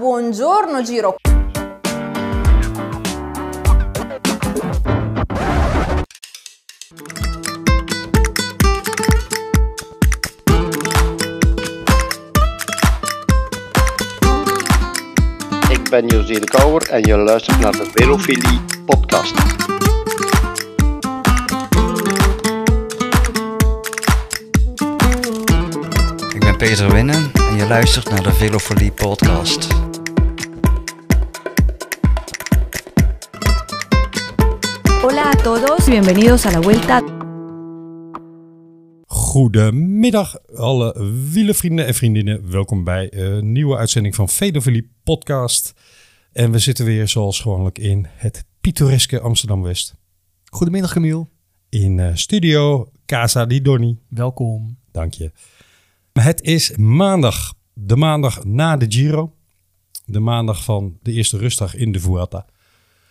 Buongiorno Giro. Ik ben José de Kouwer en je luistert naar de Velofilie podcast. Ik ben Peter Winnen en je luistert naar de Velofolie podcast. Todos, bienvenidos a la vuelta. Goedemiddag alle wielenvrienden en vriendinnen. Welkom bij een nieuwe uitzending van Vedofilie podcast. En we zitten weer zoals gewoonlijk in het pittoreske Amsterdam-West. Goedemiddag Camille. In eh, studio Casa di Doni. Welkom. Dank je. Het is maandag. De maandag na de Giro. De maandag van de eerste rustdag in de Vuelta.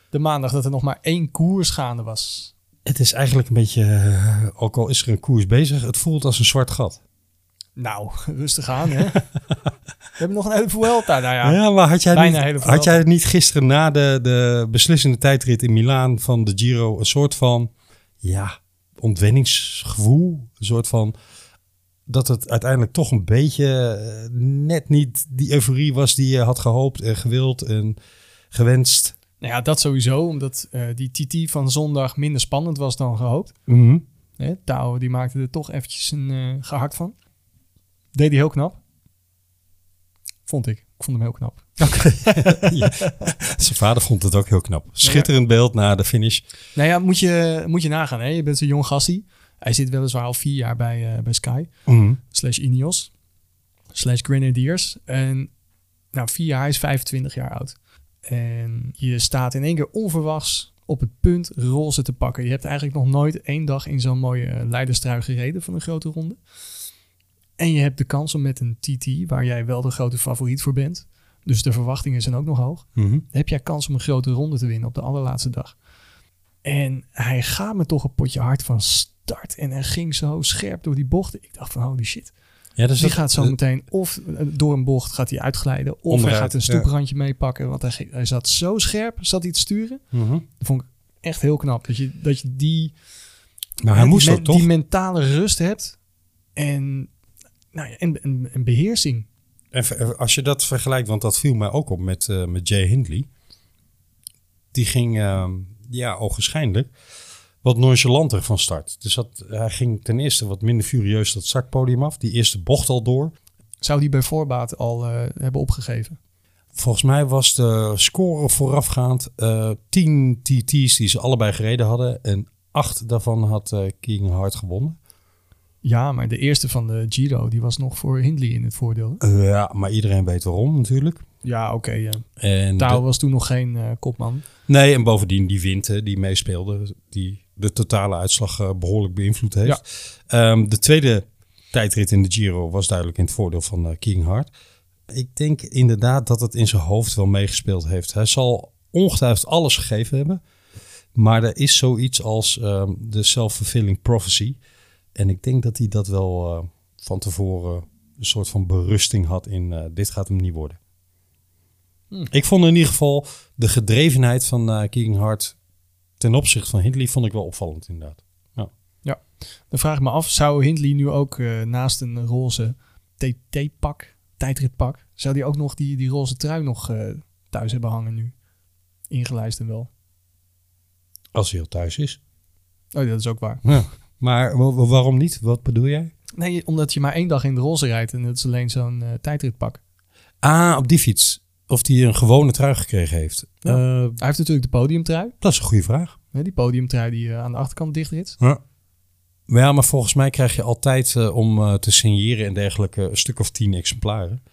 De maandag dat er nog maar één koers gaande was. Het is eigenlijk een beetje, eh, ook al is er een koers bezig, het voelt als een zwart gat. Nou, rustig aan hè. We hebben nog een hele Vuelta. Nou ja, Ja, maar had jij, bijna niet, had jij niet gisteren na de, de beslissende tijdrit in Milaan van de Giro een soort van, ja, ontwenningsgevoel? Een soort van, dat het uiteindelijk toch een beetje eh, net niet die euforie was die je had gehoopt en gewild en gewenst. Nou ja, dat sowieso. Omdat eh, die TT van zondag minder spannend was dan gehoopt. Tao die maakte er toch eventjes een eh, gehakt van. Deed hij heel knap. Vond ik. Ik vond hem heel knap. Ja. Zijn vader vond het ook heel knap. Schitterend beeld na de finish. Nou ja, moet je, moet je nagaan. Hè? Je bent zo'n jong gastie. Hij zit weliswaar al vier jaar bij, eh, bij Sky. Mhm. slash Ineos, slash Grenadiers. En nou, vier jaar, hij is 25 jaar oud. En je staat in één keer onverwachts op het punt roze te pakken. Je hebt eigenlijk nog nooit één dag in zo'n mooie eh, leiderstrui gereden van een grote ronde. En je hebt de kans om met een TT, waar jij wel de grote favoriet voor bent, dus de verwachtingen zijn ook nog hoog, Mhm. heb jij kans om een grote ronde te winnen op de allerlaatste dag. En hij gaat me toch een potje hard van start. En hij ging zo scherp door die bochten. Ik dacht van holy shit. Ja, dus Die dat- gaat zo eh, meteen of eh, door een bocht gaat hij uitglijden. Of hij gaat een stoeprandje meepakken. Want hij, hij zat zo scherp, zat hij te sturen. mhm. Dat vond ik echt heel knap. Dat je, dat je die, Maar hij die, moest men- ook toch? die mentale rust hebt. En, nou ja, en, en, en beheersing. En ver- als je dat vergelijkt, want dat viel mij ook op met, eh, met Jay Hindley. Die ging, ehm, ja, ogenschijnlijk wat nonchalanter van start. Dus dat, hij ging ten eerste wat minder furieus dat startpodium af. Die eerste bocht al door. Zou die bij voorbaat al eh, hebben opgegeven? Volgens mij was de score voorafgaand eh 10 TT's die ze allebei gereden hadden. En acht daarvan had eh King Hart gewonnen. Ja, maar de eerste van de Giro, die was nog voor Hindley in het voordeel. Ja, maar iedereen weet waarom natuurlijk. Ja, oké. ja. En Tao de- was toen nog geen kopman. Nee, en bovendien die wind hè, die meespeelde, die de totale uitslag eh, behoorlijk beïnvloed heeft. Ehm, de tweede tijdrit in de Giro was duidelijk in het voordeel van eh King Hart. Ik denk inderdaad dat het in zijn hoofd wel meegespeeld heeft. Hij zal ongetwijfeld alles gegeven hebben. Maar er is zoiets als ehm, de self-fulfilling prophecy. En ik denk dat hij dat wel eh, van tevoren een soort van berusting had in dit gaat hem niet worden. Ik vond in ieder geval de gedrevenheid van eh King Hart ten opzichte van Hindley vond ik wel opvallend inderdaad. Dan vraag ik me af, zou Hindley nu ook eh, naast een roze TT-pak, tijdritpak, zou die ook nog die, die roze trui nog eh, thuis hebben hangen nu? Ingelijst en wel. Als hij al thuis is. Oh, dat is ook waar. Ja. Maar wa- wa- waarom niet? Wat bedoel jij? Nee, omdat je maar één dag in de roze rijdt en dat is alleen zo'n eh, tijdritpak. Ah, op die fiets. Of hij een gewone trui gekregen heeft. Ja. Eh, Hij heeft natuurlijk de podiumtrui. dat is een goede vraag. Die podiumtrui die eh, aan de achterkant dichtrit. Ja. Maar ja, maar volgens mij krijg je altijd eh, om te signeren en dergelijke een stuk of tien exemplaren.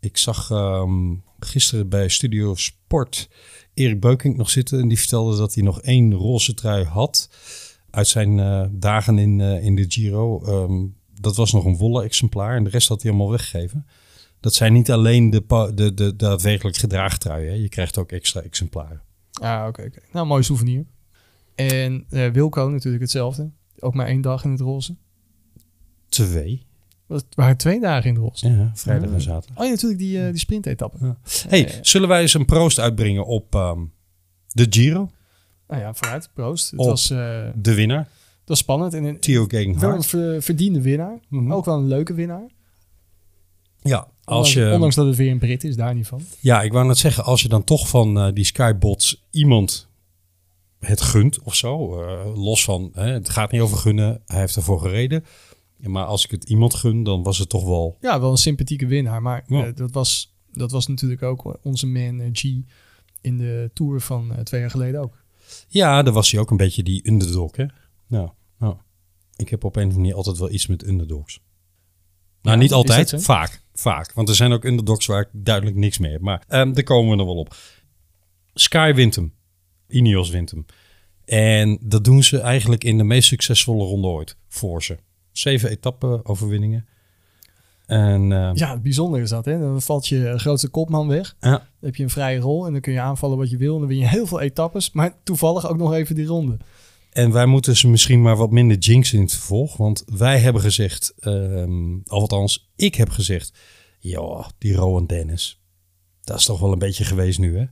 Ik zag ehm, gisteren bij Studio Sport Erik Beukink nog zitten. En die vertelde dat hij nog één roze trui had uit zijn dagen in, in de Giro. Ehm, dat was nog een wollen exemplaar en de rest had hij allemaal weggegeven. Dat zijn niet alleen de, de, de, daadwerkelijk gedragen truien. Hè. Je krijgt ook extra exemplaren. Ah, oké. Nou, mooi souvenir. En eh, Wilco natuurlijk hetzelfde. Ook maar één dag in het roze. Twee. Het waren twee dagen in de Ros. Ja, vrijdag en Ja. zaterdag. Oh ja, natuurlijk die, eh die. Ja. Hey, zullen wij eens een proost uitbrengen op ehm, de Giro? Nou ja, vooruit. Proost. Het Op. was, eh, De winnaar, het was spannend. En een, Theo wel een ver- verdiende winnaar. Mhm. Ook wel een leuke winnaar. Ja, als Ondanks, je, ondanks dat het weer een Brit is, daar niet van. ja, ik wou net zeggen, als je dan toch van eh, die Skybots iemand het gunt of zo, eh, los van, hè, het gaat niet over gunnen, hij heeft ervoor gereden. Maar als ik het iemand gun, dan was het toch wel... Ja, wel een sympathieke winnaar. Maar Ja. eh, dat, was, dat was natuurlijk ook onze man G in de Tour van twee jaar geleden ook. Ja, daar was hij ook een beetje die underdog, hè? Ja. Ik heb op een of andere manier altijd wel iets met underdogs. Nou, Ja, niet altijd, vaak. Vaak. Want er zijn ook underdogs waar ik duidelijk niks mee heb. Maar ehm, daar komen we nog wel op. Sky wint hem. Ineos wint hem. En dat doen ze eigenlijk in de meest succesvolle ronde ooit voor ze. Zeven etappe-overwinningen. En eh, Ja, het bijzondere is dat. Hè? Dan valt je grootste kopman weg. ja, Dan heb je een vrije rol en dan kun je aanvallen wat je wil. En dan win je heel veel etappes. Maar toevallig ook nog even die ronde. En wij moeten ze misschien maar wat minder jinxen in het vervolg. Want wij hebben gezegd, ehm althans ik heb gezegd... joh, die Rowan Dennis, dat is toch wel een beetje geweest nu, hè?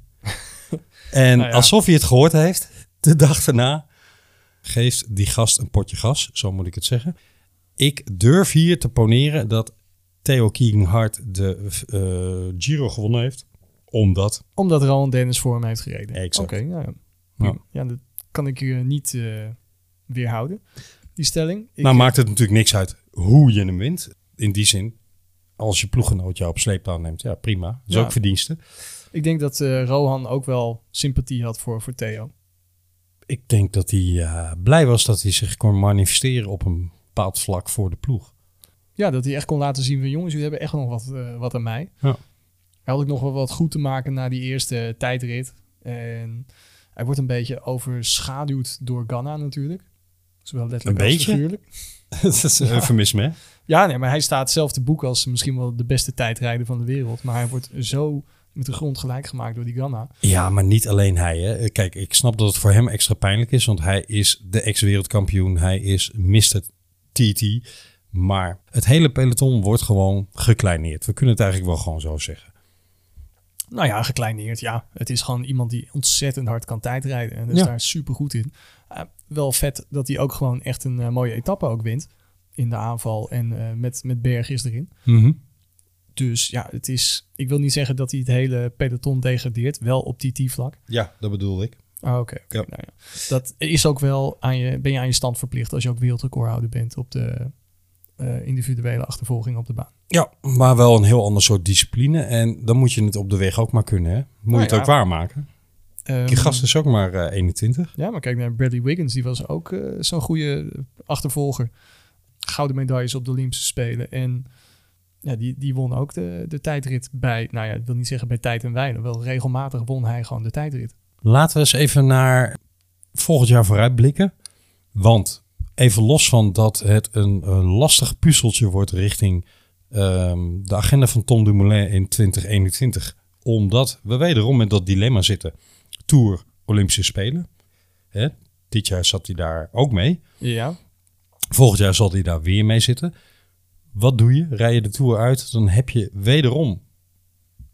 en Nou ja. alsof hij het gehoord heeft, de dag daarna... geeft die gast een potje gas, zo moet ik het zeggen. Ik durf hier te poneren dat Theo Keegan-Hart de eh, Giro gewonnen heeft. Omdat... Omdat Rowan Dennis voor hem heeft gereden. Exact. Oké, nou ja. Ja. ja. Kan ik je niet eh, weerhouden. Die stelling. Ik, nou maakt het natuurlijk niks uit hoe je hem wint. In die zin, als je ploeggenoot jou op sleeptouw neemt, ja prima. Dat is Ja. ook verdienste. ik denk dat eh, Rohan ook wel sympathie had voor, voor Theo. Ik denk dat hij eh, blij was dat hij zich kon manifesteren op een bepaald vlak voor de ploeg. Ja, dat hij echt kon laten zien van jongens, jullie hebben echt nog wat, wat aan mij. Ja. Hij had ook nog wel wat goed te maken na die eerste tijdrit. En hij wordt een beetje overschaduwd door Ganna natuurlijk. Zowel letterlijk Een als beetje? figuurlijk. dat is een eufemisme, hè? Ja, nee, maar hij staat zelf te boek als misschien wel de beste tijdrijder van de wereld. Maar hij wordt zo met de grond gelijk gemaakt door die Ganna. Ja, maar niet alleen hij. Hè. Kijk, ik snap dat het voor hem extra pijnlijk is, want hij is de ex-wereldkampioen. Hij is Mr. TT. Maar het hele peloton wordt gewoon gekleineerd. We kunnen het eigenlijk wel gewoon zo zeggen. Nou ja, gekleineerd, ja. Het is gewoon iemand die ontzettend hard kan tijdrijden. En is Ja. daar super goed in. Eh, wel vet dat hij ook gewoon echt een eh, mooie etappe ook wint. In de aanval en eh, met, met Bergis erin. Dus ja, het is... Ik wil niet zeggen dat hij het hele peloton degradeert. Wel op TT-vlak. Ja, dat bedoel ik. Ah, Oké. Ja. Nou ja. Dat is ook wel aan je... Ben je aan je stand verplicht als je ook wereldrecordhouder bent op de eh, individuele achtervolging op de baan. Ja, maar wel een heel ander soort discipline. En dan moet je het op de weg ook maar kunnen. Hè? Moet je Nou het ja. ook waarmaken. Ehm, Die gast is ook maar eh, 21. Ja, maar kijk naar Bradley Wiggins. Die was ook eh, zo'n goede achtervolger. Gouden medailles op de Olympische Spelen. En ja, die, die won ook de, de tijdrit bij... Nou ja, ik wil niet zeggen bij tijd en wijnen. Wel regelmatig won hij gewoon de tijdrit. Laten we eens even naar volgend jaar vooruit blikken. Want even los van dat het een, een lastig puzzeltje wordt richting ehm, de agenda van Tom Dumoulin in 2021. Omdat we wederom met dat dilemma zitten. Tour Olympische Spelen. Hè? Dit jaar zat hij daar ook mee. Ja, Volgend jaar zal hij daar weer mee zitten. Wat doe je? Rij je de Tour uit, dan heb je wederom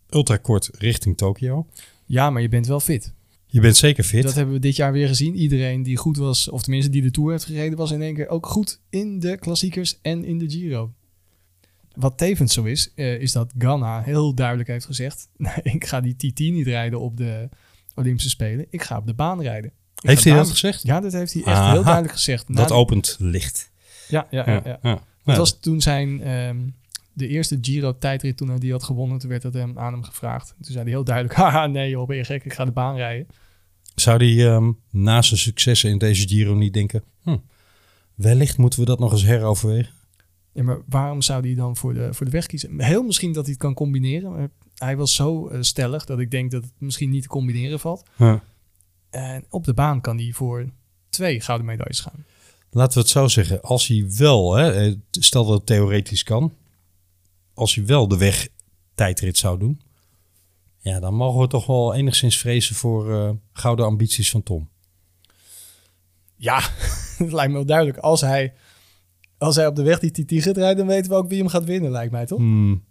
ultrakort richting Tokio. ja maar je bent wel fit. Je bent zeker fit. Dat hebben we dit jaar weer gezien. Iedereen die goed was, of tenminste die de Tour heeft gereden... was in één keer ook goed in de klassiekers en in de Giro. Wat tevens zo is, eh, is dat Ganna heel duidelijk heeft gezegd... "Nee, ik ga die TT niet rijden op de Olympische Spelen. Ik ga op de baan rijden. Ik Heeft hij baan- dat gezegd? Ja, dat heeft hij echt Aha. heel duidelijk gezegd. Na Dat de- opent licht. Ja, ja, ja. ja. ja. Het was toen zijn ehm, de eerste Giro-tijdrit toen hij die had gewonnen. Toen werd dat hem aan hem gevraagd. Toen zei hij heel duidelijk: Haha, nee joh, ben je gek? Ik ga de baan rijden. Zou hij ehm, na zijn successen in deze Giro niet denken... Hm, wellicht moeten we dat nog eens heroverwegen? Ja, maar waarom zou hij dan voor de, voor de weg kiezen? Heel misschien dat hij het kan combineren. Maar hij was zo eh, stellig dat ik denk dat het misschien niet te combineren valt. Ja. En op de baan kan hij voor twee gouden medailles gaan. Laten we het zo zeggen. Als hij wel, hè, eh, stel dat het theoretisch kan... Als hij wel de weg tijdrit zou doen... Ja, dan mogen we toch wel enigszins vrezen voor eh, gouden ambities van Tom. Ja, het lijkt me wel duidelijk. Als hij Als hij op de weg die TT gaat rijden, dan weten we ook wie hem gaat winnen, lijkt mij toch? Hmm.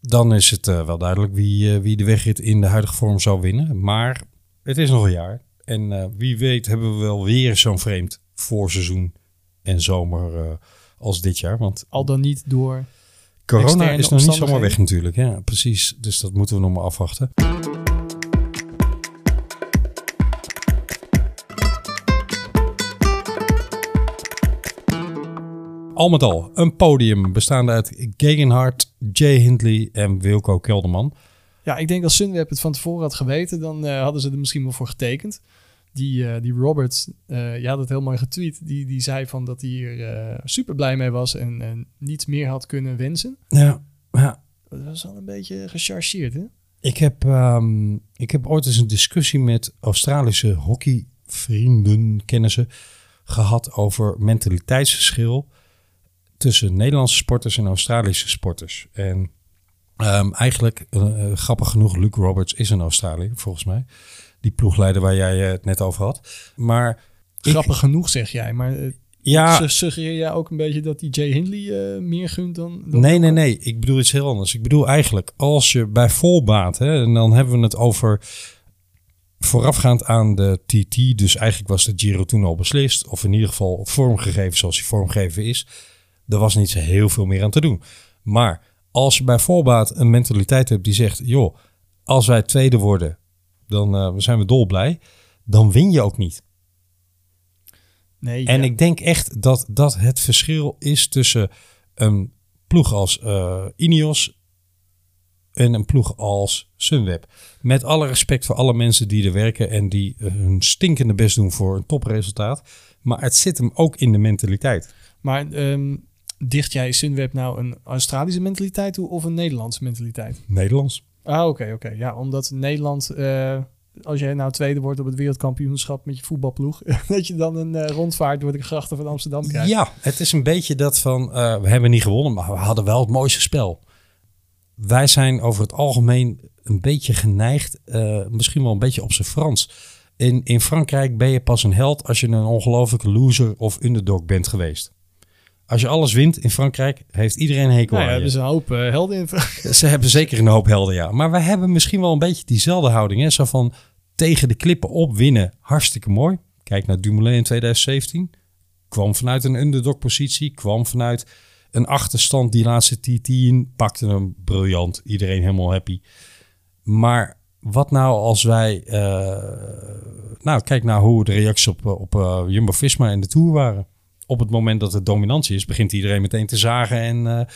Dan is het eh, wel duidelijk wie, eh, wie de wegrit in de huidige vorm zou winnen. Maar het is nog een jaar. En wie weet hebben we wel weer zo'n vreemd voorseizoen en zomer als dit jaar. Want Al dan niet door. Corona is nog niet zomaar weg natuurlijk. Ja, precies. Dus dat moeten we nog maar afwachten. Al met al, een podium bestaande uit Gegenhardt, Jay Hindley en Wilco Kelderman. Ja, ik denk als Sunweb het van tevoren had geweten, dan eh, hadden ze er misschien wel voor getekend. Die, eh, die Roberts, eh je had het heel mooi getweet, die, die zei van dat hij hier eh, super blij mee was en, en niets meer had kunnen wensen. Ja, ja. Dat was al een beetje gechargeerd, hè? Ik heb, ehm, ik heb ooit eens een discussie met Australische hockeyvrienden, kennissen, gehad over mentaliteitsverschil tussen Nederlandse sporters en Australische sporters. En ehm, eigenlijk, grappig genoeg, Luke Roberts is een Australiër, volgens mij. Die ploegleider waar jij eh, het net over had. Maar ik- Grappig genoeg, zeg jij. Maar eh, ja, su- suggereer jij ook een beetje dat die Jay Hindley eh, meer gunt dan... dan Nee, nee, nee. Ik bedoel iets heel anders. Ik bedoel eigenlijk, als je bij volbaat, hè, en dan hebben we het over voorafgaand aan de TT, dus eigenlijk was de Giro toen al beslist, of in ieder geval vormgegeven zoals hij vormgegeven is. Er was niet zo heel veel meer aan te doen. Maar als je bij volbaat een mentaliteit hebt die zegt, joh, als wij tweede worden, dan eh, zijn we dolblij. Dan win je ook niet. Nee, En ja. ik denk echt dat dat het verschil is tussen een ploeg als eh Ineos en een ploeg als Sunweb. Met alle respect voor alle mensen die er werken en die eh, hun stinkende best doen voor een topresultaat. Maar het zit hem ook in de mentaliteit. Maar ehm, dicht jij Sunweb nou een Australische mentaliteit toe of een Nederlandse mentaliteit? Nederlands. Ah, oké, oké. Ja, omdat Nederland, eh, als jij nou tweede wordt op het wereldkampioenschap met je voetbalploeg, dat je dan een eh, rondvaart door de grachten van Amsterdam krijgt. Ja, het is een beetje dat van, eh, we hebben niet gewonnen, maar we hadden wel het mooiste spel. Wij zijn over het algemeen een beetje geneigd, misschien wel een beetje op zijn Frans. In, in Frankrijk ben je pas een held als je een ongelofelijke loser of underdog bent geweest. Als je alles wint in Frankrijk, heeft iedereen een hekel Nou ja, aan je. dus een hoop eh, helden in. Ze hebben zeker een hoop helden, ja. Maar wij hebben misschien wel een beetje diezelfde houding. Hè? Zo van tegen de klippen op winnen, hartstikke mooi. Kijk naar Dumoulin in 2017. Kwam vanuit een underdog positie. Kwam vanuit een achterstand die laatste TT in. Pakte hem briljant. Iedereen helemaal happy. Maar wat nou als wij... eh, nou, kijk naar hoe de reacties op, eh, op Jumbo-Visma in de Tour waren. Op het moment dat het dominantie is, begint iedereen meteen te zagen en eh,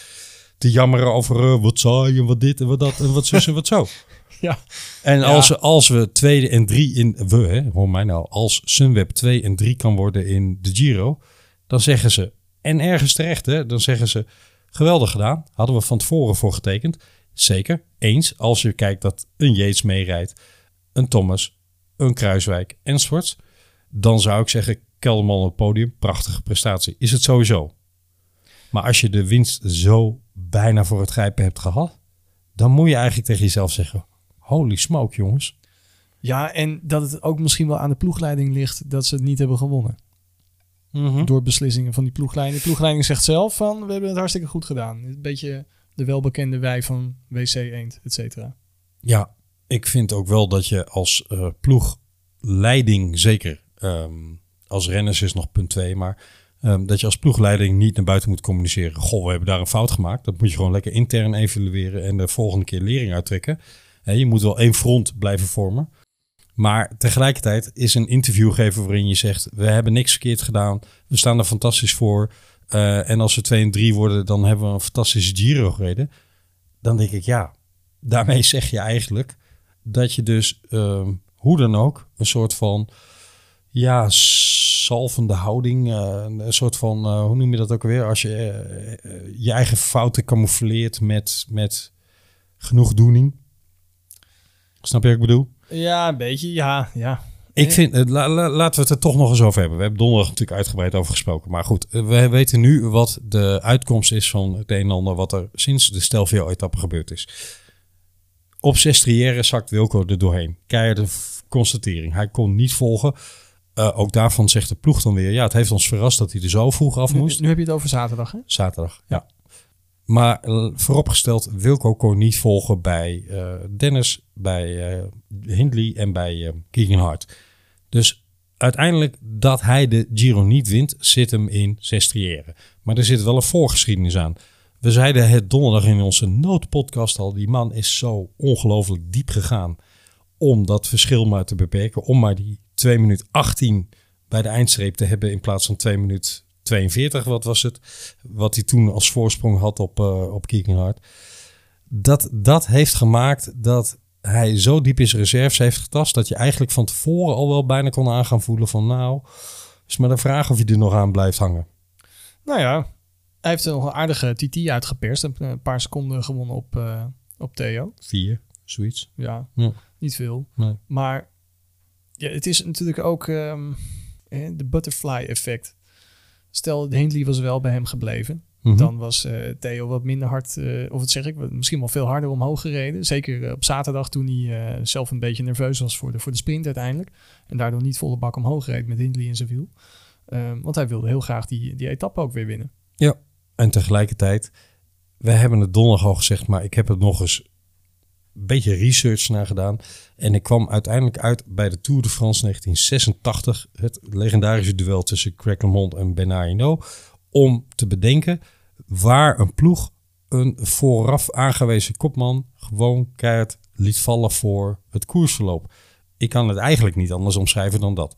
te jammeren over eh, wat saai en wat dit en wat dat en wat zus en wat zo. ja. En Ja. als, we, als we tweede en drie in, we hè, hoor mij nou, als Sunweb 2 en 3 kan worden in de Giro, dan zeggen ze, en ergens terecht hè, dan zeggen ze, geweldig gedaan, hadden we van tevoren voor getekend. Zeker, eens, als je kijkt dat een Yates meerijdt, een Thomas, een Kruiswijk enzovoorts, dan zou ik zeggen, Kelderman op het podium, prachtige prestatie. Is het sowieso. Maar als je de winst zo bijna voor het grijpen hebt gehad, dan moet je eigenlijk tegen jezelf zeggen, holy smoke jongens. ja, en dat het ook misschien wel aan de ploegleiding ligt dat ze het niet hebben gewonnen. Door beslissingen van die ploegleiding. De ploegleiding zegt zelf van, we hebben het hartstikke goed gedaan. Een beetje de welbekende wij van WC Eend, et cetera. Ja, ik vind ook wel dat je als eh, ploegleiding, zeker ehm, als renners is nog punt 2, maar ehm, dat je als ploegleiding niet naar buiten moet communiceren. Goh, we hebben daar een fout gemaakt. Dat moet je gewoon lekker intern evalueren en de volgende keer lering uittrekken. Hè, je moet wel één front blijven vormen. Maar tegelijkertijd is een interview geven waarin je zegt: We hebben niks verkeerd gedaan. We staan er fantastisch voor. Eh, en als we 2 en 3 worden, dan hebben we een fantastische Giro gereden. Dan denk ik, ja, daarmee zeg je eigenlijk dat je dus ehm, hoe dan ook een soort van ja, salvende houding, eh, een soort van, eh, hoe noem je dat ook alweer? Als je eh, je eigen fouten camoufleert met, met genoegdoening. Snap je wat ik bedoel? Ja, een beetje, ja, ja. Ik vind, la- la- laten we het er toch nog eens over hebben. We hebben donderdag natuurlijk uitgebreid over gesproken. Maar goed, we weten nu wat de uitkomst is van het een en ander wat er sinds de Stelvio-etappe gebeurd is. Op Sestriere zakt Wilco er doorheen. Keiharde constatering. Hij kon niet volgen. Eh, ook daarvan zegt de ploeg dan weer, ja, het heeft ons verrast dat hij er zo vroeg af moest. nu heb je het over zaterdag, hè? Zaterdag, ja. Maar eh, vooropgesteld, Wilco kon niet volgen bij eh, Dennis, bij Hindley en bij Keegan Hart. Dus uiteindelijk dat hij de Giro niet wint, zit hem in Sestriere. Maar er zit wel een voorgeschiedenis aan. We zeiden het donderdag in onze noodpodcast al, die man is zo ongelooflijk diep gegaan om dat verschil maar te beperken. Om maar die 2 minuut 18 bij de eindstreep te hebben in plaats van 2 minuut 42, wat was het? Wat hij toen als voorsprong had op, eh op Hart. Dat, dat heeft gemaakt dat hij zo diep in zijn reserves heeft getast... dat je eigenlijk van tevoren al wel bijna kon aan gaan voelen van... nou, is maar de vraag of je er nog aan blijft hangen. Nou ja, hij heeft nog een aardige TT uitgeperst. Een paar seconden gewonnen op, eh, op Theo. Vier, zoiets. Ja, Ja. niet veel. Nee. Maar ja, het is natuurlijk ook ehm, eh, de butterfly effect. Stel, Hindley was wel bij hem gebleven. Mhm. Dan was eh, Theo wat minder hard, eh, of wat zeg ik, misschien wel veel harder omhoog gereden. Zeker eh, op zaterdag toen hij zelf een beetje nerveus was voor de, voor de sprint uiteindelijk. En daardoor niet volle bak omhoog reed met Hindley in zijn wiel. Ehm, want hij wilde heel graag die, die etappe ook weer winnen. Ja, en tegelijkertijd, we hebben het donderdag al gezegd, maar ik heb het nog eens een beetje research naar gedaan. En ik kwam uiteindelijk uit bij de Tour de France 1986, het legendarische duel tussen Craig en Bernard Hinault, om te bedenken waar een ploeg een vooraf aangewezen kopman gewoon keihard liet vallen voor het koersverloop. Ik kan het eigenlijk niet anders omschrijven dan dat.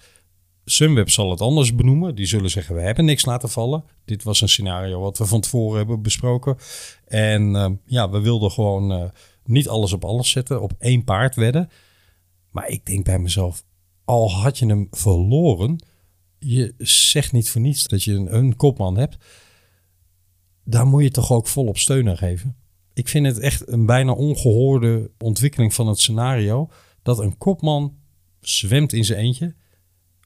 Sunweb zal het anders benoemen. Die zullen zeggen, we hebben niks laten vallen. Dit was een scenario wat we van tevoren hebben besproken. En eh, ja, we wilden gewoon eh, niet alles op alles zetten. Op één paard wedden. Maar ik denk bij mezelf, al had je hem verloren... Je zegt niet voor niets dat je een, kopman hebt. Daar moet je toch ook volop steun aan geven. Ik vind het echt een bijna ongehoorde ontwikkeling van het scenario... dat een kopman zwemt in zijn eentje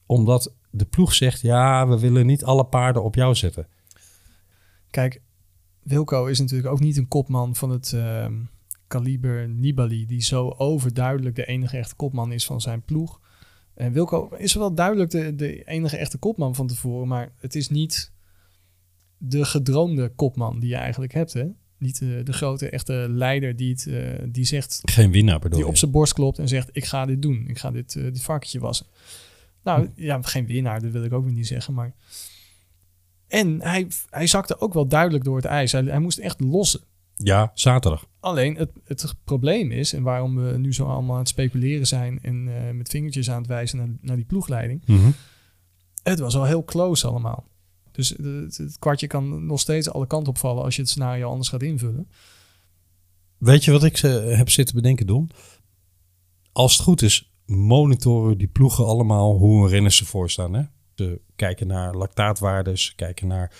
omdat de ploeg zegt, ja, we willen niet alle paarden op jou zetten. Kijk, Wilco is natuurlijk ook niet een kopman van het ehm, kaliber Nibali, die zo overduidelijk de enige echte kopman is van zijn ploeg. En Wilco is wel duidelijk de, de enige echte kopman van tevoren, maar het is niet de gedroomde kopman die je eigenlijk hebt. Hè? Niet de, de grote echte leider die, het, eh, die zegt, Geen winnaar bedoel die je? op zijn borst klopt en zegt: Ik ga dit doen. Ik ga dit, eh, dit varkentje wassen. Nou ja, geen winnaar, dat wil ik ook weer niet zeggen. Maar... En hij, hij zakte ook wel duidelijk door het ijs. Hij, hij moest echt lossen. Ja, zaterdag. Alleen het, het probleem is, en waarom we nu zo allemaal aan het speculeren zijn en eh, met vingertjes aan het wijzen naar, naar die ploegleiding. Het was al heel close allemaal. Dus het, het kwartje kan nog steeds alle kanten opvallen als je het scenario anders gaat invullen. Weet je wat ik eh, heb zitten bedenken, Don? Als het goed is, monitoren die ploegen allemaal hoe een renners ervoor staan. Hè? Ze kijken naar lactaatwaardes, kijken naar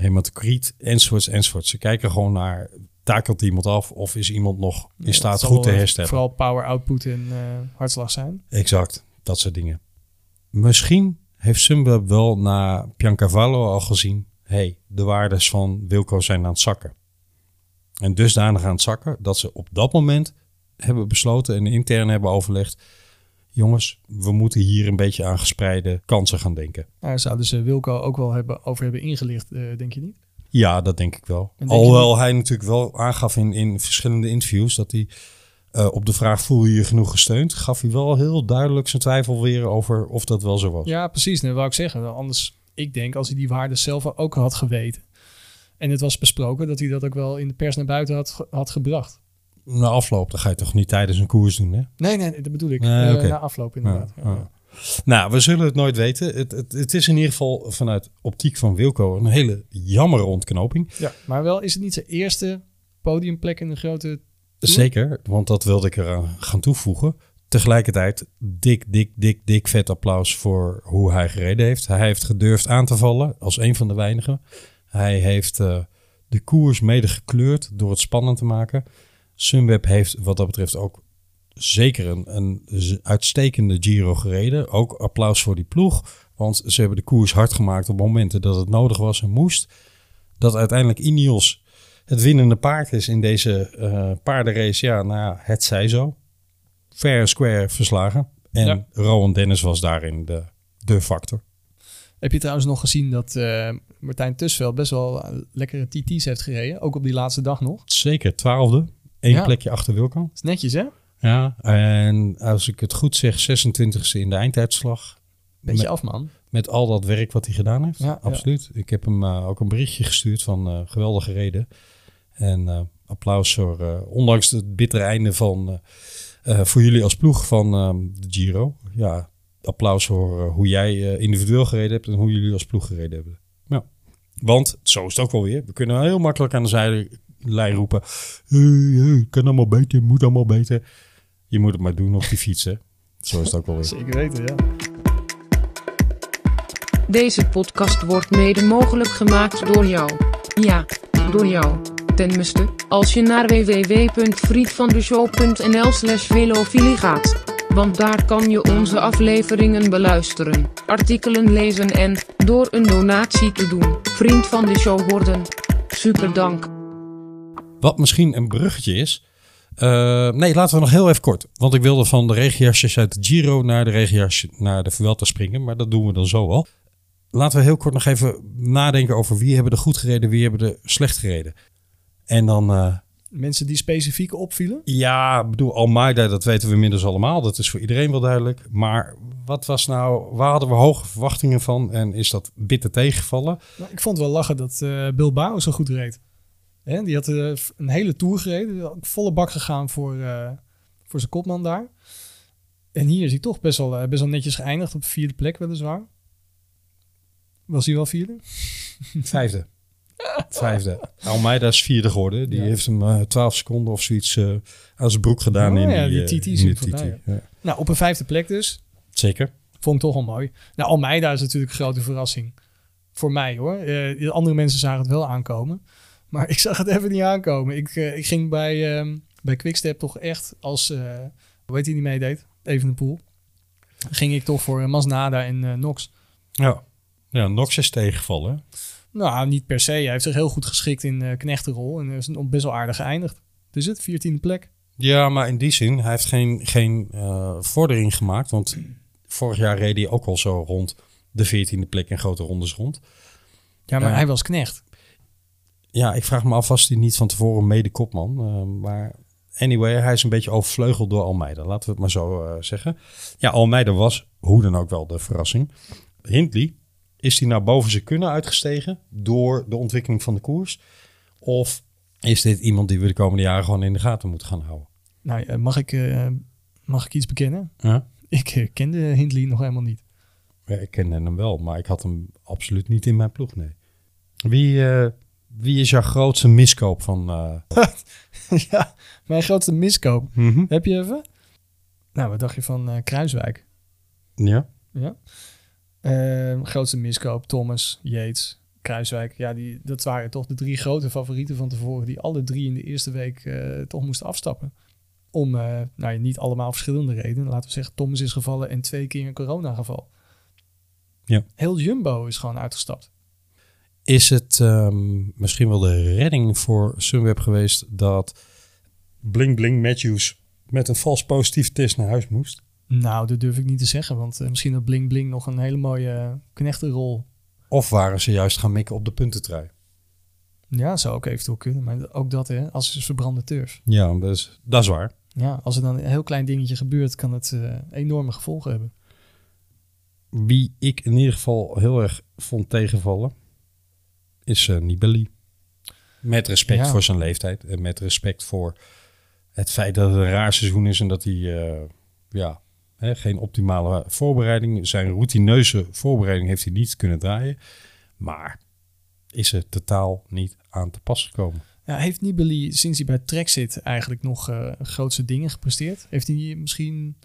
hematocriet, enzovoorts, enzovoorts. Ze kijken gewoon naar, takelt iemand af of is iemand nog in Ja, staat goed te herstellen. Vooral power output en eh, hartslag zijn. Exact, dat soort dingen. Misschien heeft Sunweb wel na Piancavallo al gezien... hey, de waardes van Wilco zijn aan het zakken. En dusdanig aan het zakken dat ze op dat moment hebben besloten... en intern hebben overlegd... jongens, we moeten hier een beetje aan gespreide kansen gaan denken. Daar zouden ze Wilco ook wel hebben, over hebben ingelicht, eh, denk je niet? Ja, dat denk ik wel. Alhoewel hij natuurlijk wel aangaf in, in verschillende interviews... dat hij eh, op de vraag voel je je genoeg gesteund... gaf hij wel heel duidelijk zijn twijfel weer over of dat wel zo was. Ja, precies. Dat wou ik zeggen. Anders, ik denk als hij die waarden zelf ook had geweten. En het was besproken dat hij dat ook wel in de pers naar buiten had, had gebracht. Na afloop, dan ga je toch niet tijdens een koers doen, hè? Nee, nee, dat bedoel ik. Nee, Eh. Na afloop inderdaad. Ja, Ja, ja. Nou, we zullen het nooit weten. Het, het, het is in ieder geval vanuit optiek van Wilco een hele jammer ontknoping. Ja, maar wel is het niet zijn eerste podiumplek in de grote... Zeker, want dat wilde ik eraan gaan toevoegen. Tegelijkertijd dik, dik, dik, dik vet applaus voor hoe hij gereden heeft. Hij heeft gedurfd aan te vallen als een van de weinigen. Hij heeft eh, de koers mede gekleurd door het spannend te maken. Sunweb heeft wat dat betreft ook zeker een, een uitstekende Giro gereden. Ook applaus voor die ploeg. Want ze hebben de koers hard gemaakt op momenten dat het nodig was en moest. Dat uiteindelijk Ineos het winnende paard is in deze eh, paardenrace. Ja, nou ja, het zij zo. Fair square verslagen. En Ja. Rowan Dennis was daarin de de factor. Heb je trouwens nog gezien dat eh, Martijn Tusveld best wel eh, lekkere TT's heeft gereden? Ook op die laatste dag nog. Zeker, twaalfde. Eén Ja. plekje achter Wilco. is netjes, hè? Ja, en als ik het goed zeg, 26e in de eindtijdslag. Beetje Met- af, man. Met al dat werk wat hij gedaan heeft. Ja, ja. Absoluut. Ik heb hem eh, ook een berichtje gestuurd van eh, geweldige reden. En eh, applaus voor, ondanks het bittere einde van, voor jullie als ploeg van eh, de Giro. Ja, applaus voor hoe jij individueel gereden hebt en hoe jullie als ploeg gereden hebben. Ja. Want, zo is het ook wel weer. We kunnen heel makkelijk aan de zijlijn roepen. Hey, hey, kan allemaal beter, moet allemaal beter. Je moet het maar doen op die fiets, hè. Zo is het ook wel weer. Zeker weten, ja. Deze podcast wordt mede mogelijk gemaakt door jou. Ja, door jou. Tenminste, als je naar www.vriendvandeshow.nl slash velofilie gaat. Want daar kan je onze afleveringen beluisteren, artikelen lezen en, door een donatie te doen, vriend van de show worden. Super dank. Wat misschien een bruggetje is. Eh, nee, laten we nog heel even kort. Want ik wilde van de regenjasjes uit de Giro naar de regenjasje naar de Vuelta springen. Maar dat doen we dan zo al. Laten we heel kort nog even nadenken over wie hebben er goed gereden, wie hebben er slecht gereden. En dan, eh, Mensen die specifiek opvielen. ja, ik bedoel, Almeida, dat weten we inmiddels allemaal. Dat is voor iedereen wel duidelijk. Maar wat was nou, waar hadden we hoge verwachtingen van? En is dat bitter tegengevallen? Nou, ik vond het wel lachen dat eh Bilbao zo goed reed. Hè, die had eh, een hele tour gereden. Volle bak gegaan voor, eh, voor zijn kopman daar. En hier is hij toch best wel, eh, best wel netjes geëindigd op de vierde plek weliswaar. Was hij wel vierde? Vijfde. Vijfde. Almeida is vierde geworden. Die Ja. heeft hem eh 12 seconden of zoiets eh, aan zijn broek gedaan Oh in ja, die, die TT in die. Ja. Nou, op een vijfde plek dus. Zeker. Vond ik toch wel mooi. Nou, Almeida is natuurlijk een grote verrassing. Voor mij hoor. Andere mensen zagen het wel aankomen. Maar ik zag het even niet aankomen. Ik, eh, ik ging bij, ehm bij Quickstep toch echt als... eh hoe heet hij die meedeed? Even de pool. Ging ik toch voor eh, Masnada en Nox. Ja. Ja, Nox is tegengevallen. Nou, niet per se. Hij heeft zich heel goed geschikt in knechtenrol. En is best wel aardig geëindigd. Dus het, 14e plek. Ja, maar in die zin, hij heeft geen, geen vordering gemaakt. Want vorig jaar reed hij ook al zo rond de 14e plek in grote rondes rond. Ja, maar hij was knecht. Ja, ik vraag me af, was hij niet van tevoren mede kopman? Eh, maar anyway, hij is een beetje overvleugeld door Almeida. Laten we het maar zo eh, zeggen. Ja, Almeida was hoe dan ook wel de verrassing. Hindley, is hij nou boven zijn kunnen uitgestegen door de ontwikkeling van de koers? Of is dit iemand die we de komende jaren gewoon in de gaten moeten gaan houden? Nou, eh, mag, ik, eh, mag ik iets bekennen? Ja? Ik kende Hindley nog helemaal niet. Ja, ik kende hem wel, maar ik had hem absoluut niet in mijn ploeg, nee. Wie, wie is jouw grootste miskoop van... eh, ja, mijn grootste miskoop. mhm. Heb je even? Nou, wat dacht je van eh, Kruiswijk? Ja? Ja. Ehm, grootste miskoop, Thomas, Yates, Kruiswijk. Ja, die, dat waren toch de drie grote favorieten van tevoren... die alle drie in de eerste week eh, toch moesten afstappen. Om, nou niet allemaal verschillende redenen. Laten we zeggen, Thomas is gevallen en twee keer een coronageval. Ja. Heel Jumbo is gewoon uitgestapt. Is het ehm, misschien wel de redding voor Sunweb geweest dat Bling Bling Matthews met een vals positief test naar huis moest? Nou, dat durf ik niet te zeggen. Want eh, misschien had Bling Bling nog een hele mooie eh, knechtenrol. Of waren ze juist gaan mikken op de puntentrui? Ja, zou ook eventueel kunnen. Maar ook dat, hè, als is verbrande turf. Ja, dat is, dat is waar. Ja, als er dan een heel klein dingetje gebeurt, kan het eh, enorme gevolgen hebben. Wie ik in ieder geval heel erg vond tegenvallen, is eh Nibali. Met respect Ja. voor zijn leeftijd en met respect voor het feit dat het een raar seizoen is en dat hij eh, ja, hè, geen optimale voorbereiding, zijn routineuze voorbereiding heeft hij niet kunnen draaien. Maar is er totaal niet aan te pas gekomen. Ja, heeft Nibali sinds hij bij Trek zit eigenlijk nog eh, grootste dingen gepresteerd? Heeft hij misschien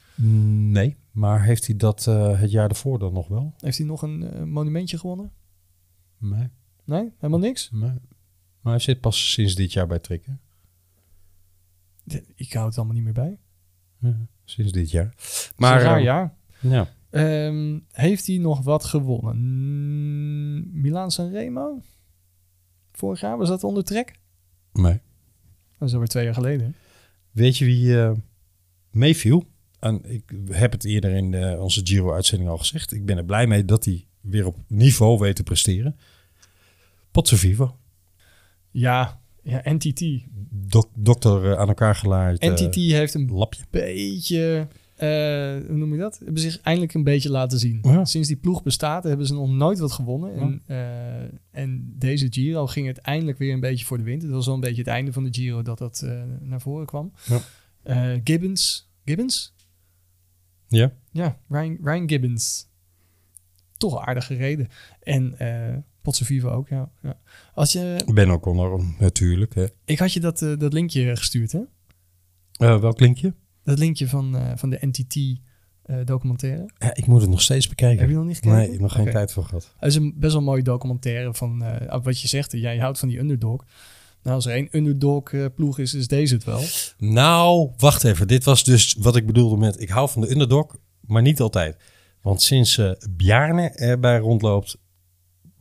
Nee, maar heeft hij dat eh, het jaar ervoor dan nog wel? heeft hij nog een monumentje gewonnen? Nee, Nee, helemaal niks? nee. Maar hij zit pas sinds dit jaar bij Trikken. Ik hou het allemaal niet meer bij. Ja, sinds dit jaar. Maar raar eh, jaar. ja. Ehm, heeft hij nog wat gewonnen? Mm, Milaan Sanremo? Vorig jaar was dat onder Trek? Nee. Dat is alweer twee jaar geleden. Weet je wie eh, meeviel? En ik heb het eerder in de, onze Giro-uitzending al gezegd. Ik ben er blij mee dat hij weer op niveau weet te presteren. Pozzo Vivo. Ja, ja NTT. Dok, dokter eh, aan elkaar gelaaid. eh, NTT heeft een lapje. beetje, eh, hoe noem je dat? Hebben zich eindelijk een beetje laten zien. Ja. Sinds die ploeg bestaat hebben ze nog nooit wat gewonnen. En, en deze Giro ging het eindelijk weer een beetje voor de wind. Het was wel een beetje het einde van de Giro dat dat naar voren kwam. Ja. Gibbons. Gibbons? Ja. Ja, Ryan, Ryan Gibbons. Toch aardig gereden. En eh Vivo ook, ja. ja. Als je, Ben O'Connor natuurlijk. Hè. ik had je dat, eh, dat linkje gestuurd, hè? Eh, welk linkje? Dat linkje van, eh, van de NTT documentaire. Ja, ik moet het nog steeds bekijken. Heb je nog niet gekeken? Nee, nog geen tijd voor gehad. Het is een best wel mooie documentaire van eh, wat je zegt. Jij houdt van die underdog. Nou, als er één underdog ploeg is, is deze het wel. Nou, wacht even. Dit was dus wat ik bedoelde met... Ik hou van de underdog, maar niet altijd. Want sinds eh Bjarne erbij rondloopt...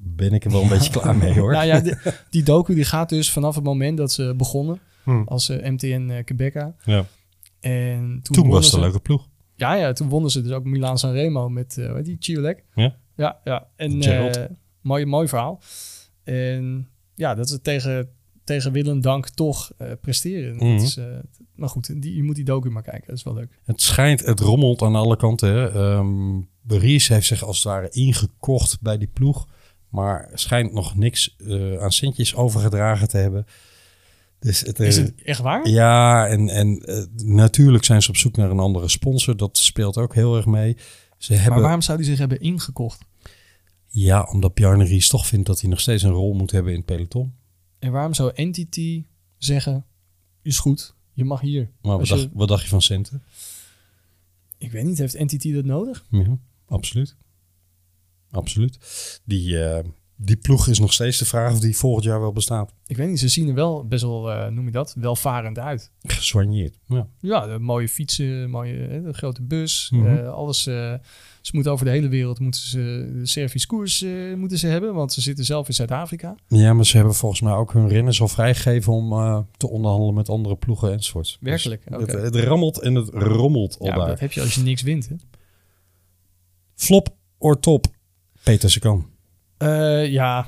ben ik er wel een beetje klaar mee, hoor. Nou ja, die, die docu die gaat dus vanaf het moment dat ze begonnen Hm. als eh, MTN eh Quebeca. Ja. En toen, was het een leuke ploeg. Ja, ja, toen wonnen ze dus ook Milaan Sanremo met eh, die Chiolek. Ja. Ja, ja. En eh mooi, mooi verhaal. En ja, dat ze tegen, tegen wil en dank toch eh, presteren. Dat is, eh, maar goed, die, je moet die docu maar kijken. Dat is wel leuk. Het schijnt, het rommelt aan alle kanten. Hè. Ehm, Ries heeft zich als het ware ingekocht bij die ploeg. Maar schijnt nog niks eh, aan centjes overgedragen te hebben. Dus het, Is eh, het echt waar? Ja, en, en eh, natuurlijk zijn ze op zoek naar een andere sponsor. Dat speelt ook heel erg mee. Ze Maar hebben, waarom zou die zich hebben ingekocht? Ja, omdat Bjarne Ries toch vindt dat hij nog steeds een rol moet hebben in het peloton. En waarom zou Entity zeggen, is goed, je mag hier. Maar wat je- dacht, wat dacht je van centen? Ik weet niet, heeft Entity dat nodig? Ja, absoluut. Absoluut. Die, eh, die ploeg is nog steeds de vraag of die volgend jaar wel bestaat. Ik weet niet, ze zien er wel best wel, eh, noem je dat, welvarend uit. Gesoigneerd. Ja. Ja, de mooie fietsen, mooie de grote bus, Mhm. eh, alles. eh, ze moeten over de hele wereld moeten ze de koers moeten ze hebben, want ze zitten zelf in Zuid-Afrika. ja, maar ze hebben volgens mij ook hun renners al vrijgegeven om te onderhandelen met andere ploegen enzovoorts. Werkelijk, Dus oké. het, het rammelt en het rommelt al Ja, daar. dat heb je als je niks wint. Hè? Flop or top? Peter Sagan. Eh, ja,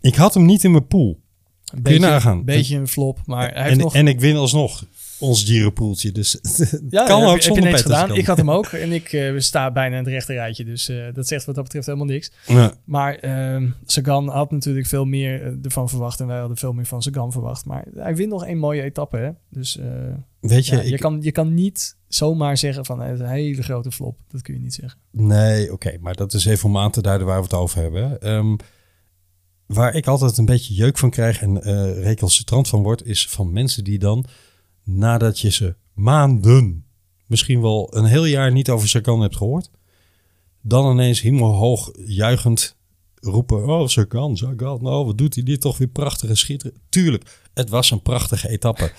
Ik had hem niet in mijn pool. een Kun je beetje, nagaan? beetje een flop, maar hij heeft En, nog... en ik win alsnog ons Giropoeltje. Dus Ja, kan heb, ook heb zonder Peter gedaan. Ik had hem ook en ik eh, sta bijna in het rechte rijtje. Dus eh, dat zegt wat dat betreft helemaal niks. Ja. Maar ehm Sagan had natuurlijk veel meer eh, ervan verwacht. En wij hadden veel meer van Sagan verwacht. Maar hij wint nog één mooie etappe. Hè? Dus Weet je, ja, je, kan, je kan niet zomaar zeggen van het is een hele grote flop. Dat kun je niet zeggen. Nee, oké, maar dat is even om aan te duiden waar we het over hebben. Ehm, waar ik altijd een beetje jeuk van krijg en recalcitrant van word, is van mensen die dan, nadat je ze maanden, misschien wel een heel jaar niet over Sagan hebt gehoord, dan ineens hemelhoog juichend roepen, oh Sagan, Sagan, oh wat doet hij dit toch weer prachtige schitteren. Tuurlijk, het was een prachtige etappe.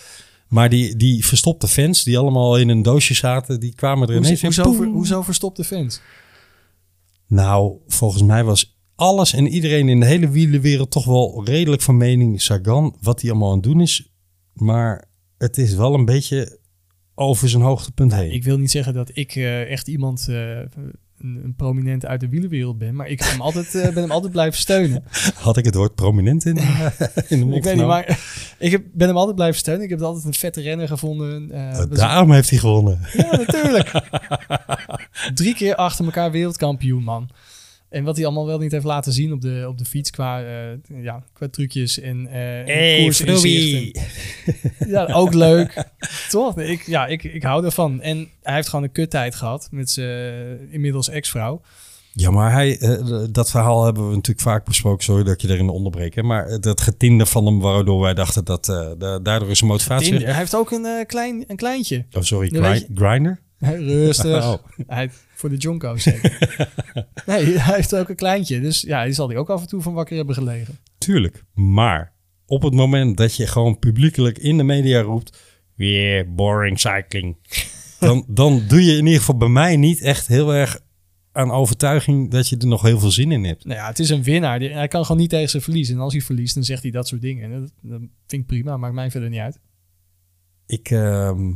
Maar die, die verstopte fans, die allemaal in een doosje zaten, die kwamen er Hoezo, ineens in. hoezo, ver- hoezo verstopte fans? Nou, volgens mij was alles en iedereen in de hele wielenwereld toch wel redelijk van mening Sagan, wat hij allemaal aan het doen is. Maar het is wel een beetje over zijn hoogtepunt heen. Ik wil niet zeggen dat ik eh, echt iemand, eh, een, een prominent uit de wielenwereld ben. Maar ik hem altijd, eh, ben hem altijd blijven steunen. Had ik het woord prominent in, in de mond Ik weet niet, maar ik heb, ben hem altijd blijven steunen. Ik heb altijd een vette renner gevonden. daarom heeft hij gewonnen. Ja, natuurlijk. Drie keer achter elkaar wereldkampioen, man. En wat hij allemaal wel niet heeft laten zien op de, op de fiets qua, eh, ja, qua trucjes en, eh en koersinzichten. Ja, ook leuk. Toch? Nee, Ik, ja, ik, ik hou ervan. En hij heeft gewoon een kuttijd gehad met zijn eh, inmiddels ex-vrouw. Ja, maar hij, dat verhaal hebben we natuurlijk vaak besproken. Sorry dat je erin onderbreek. Hè? Maar dat getinde van hem, waardoor wij dachten dat eh, da- daardoor is zijn motivatie. Hij heeft ook een, klein, een kleintje. Oh, sorry, Grinder? Rustig. Oh. Hij, voor de Jonko zeker. nee, hij heeft ook een kleintje. Dus ja, die zal hij ook af en toe van wakker hebben gelegen. Tuurlijk. Maar op het moment dat je gewoon publiekelijk in de media roept... Weer boring cycling. dan, dan doe je in ieder geval bij mij niet echt heel erg aan overtuiging... dat je er nog heel veel zin in hebt. Nou ja, het is een winnaar. Hij kan gewoon niet tegen ze verliezen. En als hij verliest, dan zegt hij dat soort dingen. En dat, dat vind ik prima, maakt mij verder niet uit. Ik, ehm,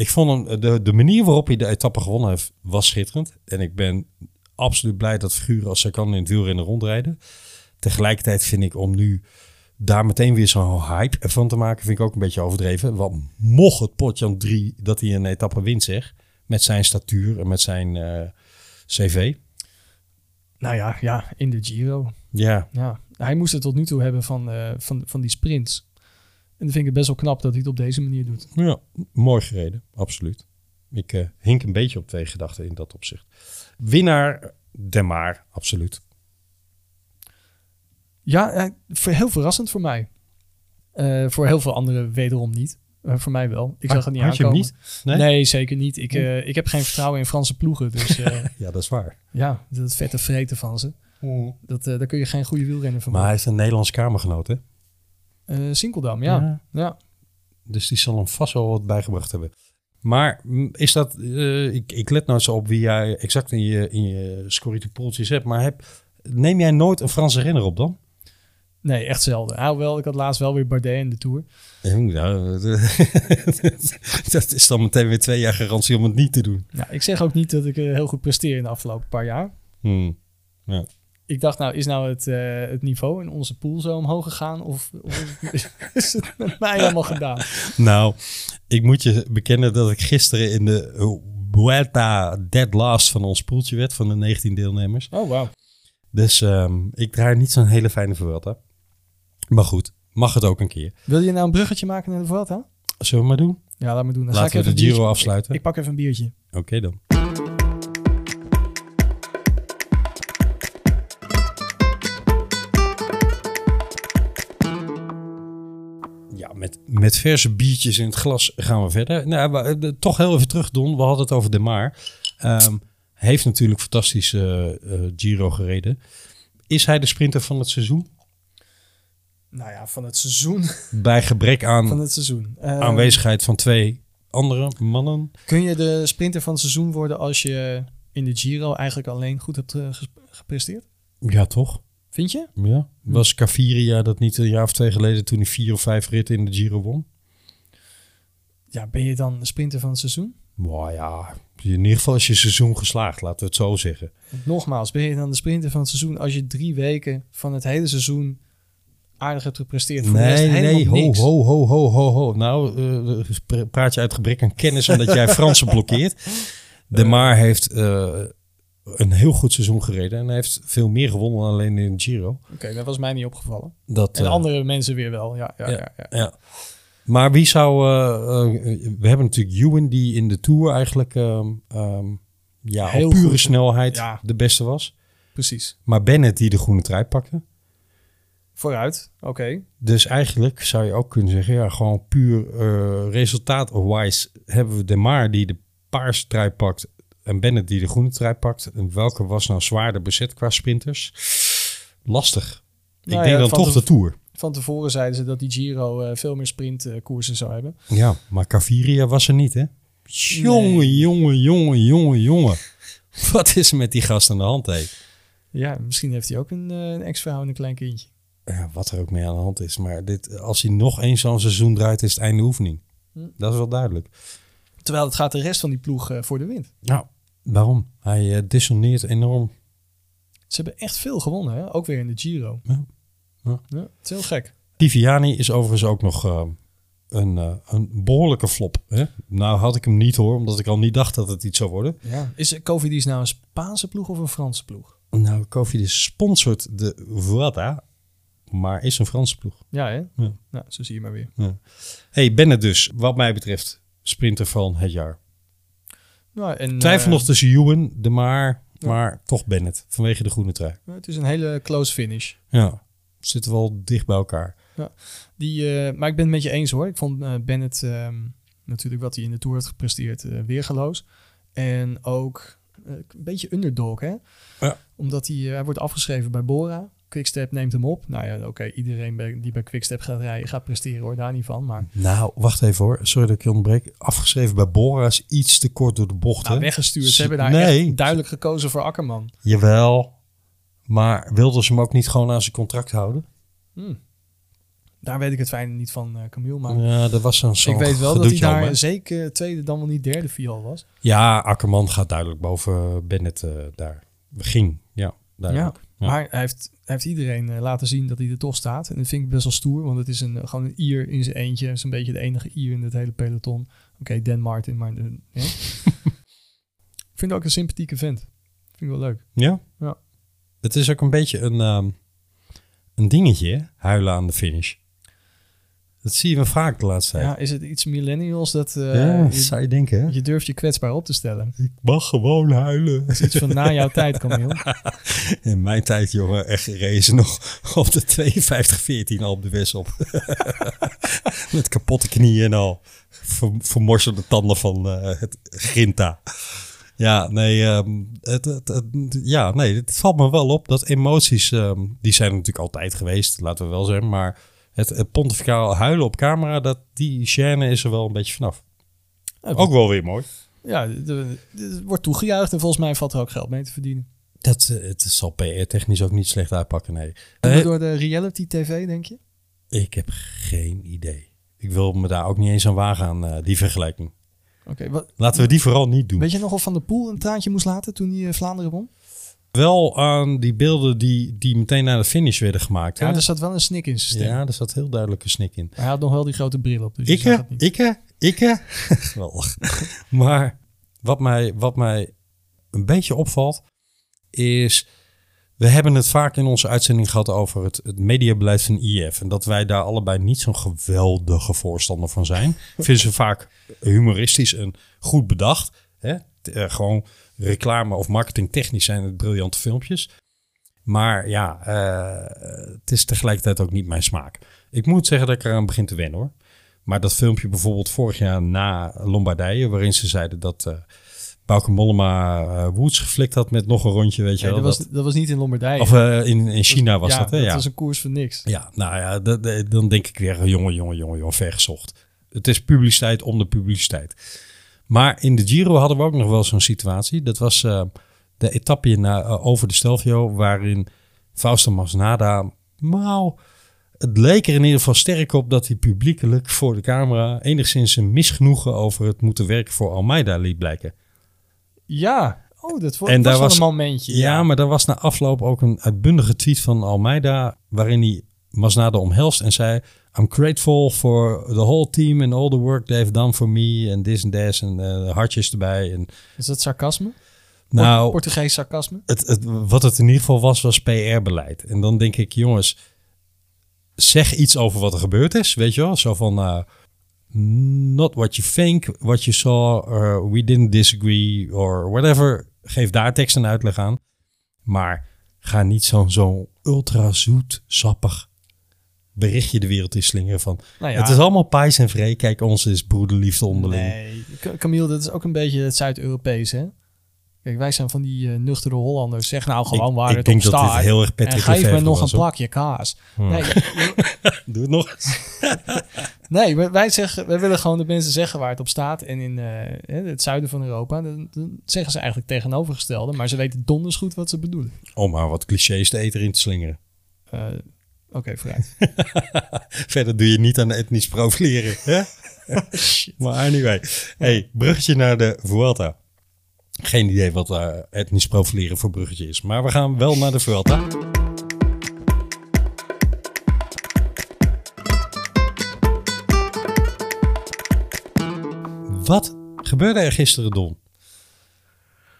Ik vond hem, de, de manier waarop hij de etappe gewonnen heeft, was schitterend. En ik ben absoluut blij dat figuren als ze kan in het wielrennen rondrijden. Tegelijkertijd vind ik om nu daar meteen weer zo'n hype van te maken, vind ik ook een beetje overdreven. Want mocht het potje 3 dat hij een etappe wint, zeg. Met zijn statuur en met zijn eh, cv. Nou ja, ja, in de Giro. Ja, Ja. Hij moest het tot nu toe hebben van, eh, van, van die sprints. En dan vind ik het best wel knap dat hij het op deze manier doet. ja mooi gereden, absoluut. Ik eh, hink een beetje op twee gedachten in dat opzicht. Winnaar, De Maar, absoluut. Ja, eh, heel verrassend voor mij. Eh, voor heel veel anderen wederom niet. Eh, voor mij wel. Ik zag het niet Had je hem aankomen. niet? Nee? Nee? zeker niet. Ik, ik heb geen vertrouwen in Franse ploegen. Dus Ja, dat is waar. ja, dat vette vreten van ze. Dat, eh, daar kun je geen goede wielrenner van Maar hij maken. heeft een Nederlands kamergenoot, hè? Eh Sinkeldam, ja. Ja. ja. Dus die zal hem vast wel wat bijgebracht hebben. Maar is dat... eh, ik, ik let nou zo op wie jij exact in je, in je poeltjes hebt. Maar heb, neem jij nooit een Franse renner op dan? Nee, echt zelden. Ah, wel, ik had laatst wel weer Bardet in de Tour. Ja, nou, dat is dan meteen weer twee jaar garantie om het niet te doen. Nou, ik zeg ook niet dat ik eh, heel goed presteer in de afgelopen paar jaar. Hmm. Ik dacht, nou, is nou het, eh, het niveau in onze pool zo omhoog gegaan? Of, of is het met mij helemaal gedaan? Nou, ik moet je bekennen dat ik gisteren in de Vuelta dead last van ons poeltje werd, van de 19 deelnemers. Oh, wauw. Dus ehm, ik draai niet zo'n hele fijne Vuelta. Maar goed, mag het ook een keer. Wil je nou een bruggetje maken naar de Vuelta? Zullen we maar doen? Ja, laat me doen. Dan Laten ga ik we even de Giro biertje- afsluiten. Ik, ik pak even een biertje. Oké dan. Met, met verse biertjes in het glas gaan we verder. Nou, we- eh, toch heel even terug, Don. We hadden het over De Maar. Ehm, heeft natuurlijk fantastisch eh, eh, Giro gereden. Is hij de sprinter van het seizoen? Nou ja, van het seizoen. Bij gebrek aan Van het seizoen. Eh, aanwezigheid van twee andere mannen. Kun je de sprinter van het seizoen worden als je in de Giro eigenlijk alleen goed hebt gepresteerd? Ja, toch? Vind je? Ja. Was Caviria dat niet een jaar of twee geleden toen hij vier of vijf ritten in de Giro won? Ja, ben je dan de sprinter van het seizoen? Nou ja, in ieder geval is je seizoen geslaagd, laten we het zo zeggen. Nogmaals, ben je dan de sprinter van het seizoen als je drie weken van het hele seizoen aardig hebt gepresteerd? Voor de rest Nee, nee, ho, niks. ho, ho, ho, ho, ho. Nou, eh, pra- praat je uit gebrek aan kennis omdat jij Fransen blokkeert. De Maar heeft eh, een heel goed seizoen gereden en hij heeft veel meer gewonnen dan alleen in Giro. Oké, dat was mij niet opgevallen. Dat, En eh, andere mensen weer wel. Ja, ja, ja. ja. ja. Maar wie zou... eh, eh, we hebben natuurlijk Ewan die in de Tour eigenlijk ehm, ehm, ja, Heel op pure goed. snelheid Ja. de beste was. Precies. Maar Bennett die de groene trui pakte. Vooruit. Oké. Dus eigenlijk zou je ook kunnen zeggen, ja, gewoon puur resultaat-wise hebben we de Maar die de paarse trui pakt en Bennett die de groene trui pakt. En welke was nou zwaarder bezet qua sprinters? Lastig. Ik Nou denk ja, dan toch te- de Tour. Van tevoren zeiden ze dat die Giro eh, veel meer sprintkoersen zou hebben. Ja, maar Caviria was er niet, hè? Jongen, jongen, jongen, jongen, jongen. Wat is er met die gast aan de hand, hé? Ja, misschien heeft hij ook een, eh, een ex-vrouw en een klein kindje. Ja, wat er ook mee aan de hand is. Maar dit, als hij nog eens zo'n seizoen draait, is het einde oefening. Hm. Dat is wel duidelijk. Terwijl het gaat de rest van die ploeg eh, voor de wind. Nou, waarom? Hij eh, dissoneert enorm. Ze hebben echt veel gewonnen, hè? ook weer in de Giro. Ja. Ja. het is heel gek. Viviani is overigens ook nog eh, een, eh, een behoorlijke flop. Hè? Nou had ik hem niet hoor, omdat ik al niet dacht dat het iets zou worden. Ja. Is Covidis nou een Spaanse ploeg of een Franse ploeg? Nou, Cofidis sponsort de Vuelta, maar is een Franse ploeg. Ja, hè? Ja. Nou, zo zie je maar weer. hey, Bennett dus, wat mij betreft, sprinter van het jaar. Nou, en, Twijfel eh, nog tussen Ewan, de Maar, maar toch Bennett, vanwege de groene trui. Het is een hele close finish. Ja, zitten wel dicht bij elkaar. Die, eh, maar ik ben het met je eens hoor. Ik vond eh, Bennett ehm, natuurlijk wat hij in de Tour had gepresteerd eh, weergeloos. En ook eh, een beetje underdog hè. Ja. Omdat hij, eh, hij wordt afgeschreven bij Bora. Quickstep neemt hem op. Nou ja, oké. iedereen bij, die bij Quickstep gaat rijden gaat presteren hoor. Daar niet van. Maar Nou, wacht even hoor. Sorry dat ik je onderbreek. Afgeschreven bij Bora is iets te kort door de bocht. nou, weggestuurd. Ze- hebben daar nee. echt duidelijk gekozen voor Akkerman. Jawel. Maar wilden ze hem ook niet gewoon aan zijn contract houden? Daar weet ik het fijne niet van, eh Camille. Maar Ja, dat was zo'n ik weet wel dat hij daar zeker tweede, dan wel niet derde viool was. Ja, Akkerman gaat duidelijk boven Bennett eh, daar. Ging, ja, duidelijk. Ja. Maar hij heeft, hij heeft iedereen eh, laten zien dat hij er toch staat. En dat vind ik best wel stoer, want het is een, gewoon een Ier in zijn eentje. Het is een beetje de enige Ier in het hele peloton. Oké, Dan Martin, maar... De, ja. ik vind het ook een sympathieke vent. Vind ik wel leuk. Ja? Ja. Het is ook een beetje een, ehm, een dingetje, hè? huilen aan de finish. Dat zie je wel vaak de laatste tijd. Ja, is het iets millennials dat eh, Ja, dat je, zou je denken, hè? je durft je kwetsbaar op te stellen? Ik mag gewoon huilen. Dat is iets van na jouw tijd, Camille. In mijn tijd, jongen, echt ze nog op de 52-14 al op de op. Met kapotte knieën en al. Ver, vermorselde tanden van eh, het grinta. Ja, nee, ehm, het, het, het- ja, nee, het valt me wel op dat emoties, ehm, die zijn natuurlijk altijd geweest, laten we wel zeggen. Maar het, pontificaal huilen op camera, dat, die chaîne is er wel een beetje vanaf. Ook wel weer mooi. Ja, de- de- het wordt toegejuicht en volgens mij valt er ook geld mee te verdienen. Dat, eh, het zal PR-technisch ook niet slecht uitpakken, nee. Eh, door de reality tv, denk je? Ik heb geen idee. Ik wil me daar ook niet eens aan wagen aan eh, die vergelijking. Oké, wat, Laten we die vooral niet doen. weet je nog of Van der Poel een traantje moest laten toen hij eh, Vlaanderen won? Wel aan die beelden die, die meteen na de finish werden gemaakt. Ja, hè? er zat wel een snik in zijn stem. ja, er zat heel duidelijk een snik in. Maar hij had nog wel die grote bril op, dus Ikke, ikke, ikke. Geweldig. maar wat mij, wat mij een beetje opvalt, is... We hebben het vaak in onze uitzending gehad over het, het mediabeleid van IF. En dat wij daar allebei niet zo'n geweldige voorstander van zijn. Vinden ze vaak humoristisch en goed bedacht. Hè? Eh, gewoon reclame of marketing technisch zijn het briljante filmpjes. Maar ja, eh, het is tegelijkertijd ook niet mijn smaak. Ik moet zeggen dat ik eraan begin te wennen hoor. Maar dat filmpje bijvoorbeeld vorig jaar na Lombardije, waarin ze zeiden dat eh Bauke Mollema eh, Woods geflikt had met nog een rondje, weet je Nee, wel. dat, was, dat was niet in Lombardije. of in, in China was ja, dat, hè? Ja. was een koers voor niks. ja, nou ja, dat- dat- dan denk ik weer, jongen, jongen, jongen, jongen, vergezocht. Het is publiciteit om de publiciteit. Maar in de Giro hadden we ook nog wel zo'n situatie. Dat was eh, de etappe eh, over de Stelvio, waarin Fausto Masnada, nou, het leek er in ieder geval sterk op dat hij publiekelijk voor de camera enigszins een misgenoegen over het moeten werken voor Almeida liet blijken. Ja, oh, dat was, En daar was wel was- een momentje. Ja, maar er was na afloop ook een uitbundige tweet van Almeida. waarin hij Masnada omhelst en zei: I'm grateful for the whole team and all the work they've done for me. En this and that. En eh, hartjes erbij. En, Is dat sarcasme? nou, Portugees sarcasme? het, het, wat het in ieder geval was, was PR-beleid. En dan denk ik, jongens, zeg iets over wat er gebeurd is. Weet je wel? Zo van. eh, Not what you think, what you saw, or we didn't disagree, or whatever. Geef daar tekst en uitleg aan. Maar ga niet zo'n zo ultra zoet, sappig berichtje de wereld in slingeren van... Nou ja. Het is allemaal pijs en vree. Kijk, ons is broederliefde onderling. Nee, Ca- Camille, dat is ook een beetje het Zuid-Europees, hè? Kijk, wij zijn van die eh, nuchtere Hollanders. Zeg nou gewoon ik, waar ik het denk op dat staat. heel erg en geef me nog een was, plakje kaas. Hmm. Nee, Doe het nog eens. nee wij, zeggen, wij willen gewoon dat mensen zeggen waar het op staat. En in eh, het zuiden van Europa, dan, dan zeggen ze eigenlijk tegenovergestelde. Maar ze weten donders goed wat ze bedoelen. Om maar wat clichés de eter in te slingeren. Eh, Oké, vooruit. Verder doe je niet aan etnisch profileren. Hè? maar anyway. Hey, bruggetje naar de Vuelta. Geen idee wat eh, etnisch profileren voor bruggetje is. Maar we gaan wel naar de Vuelta. Wat gebeurde er gisteren, Don?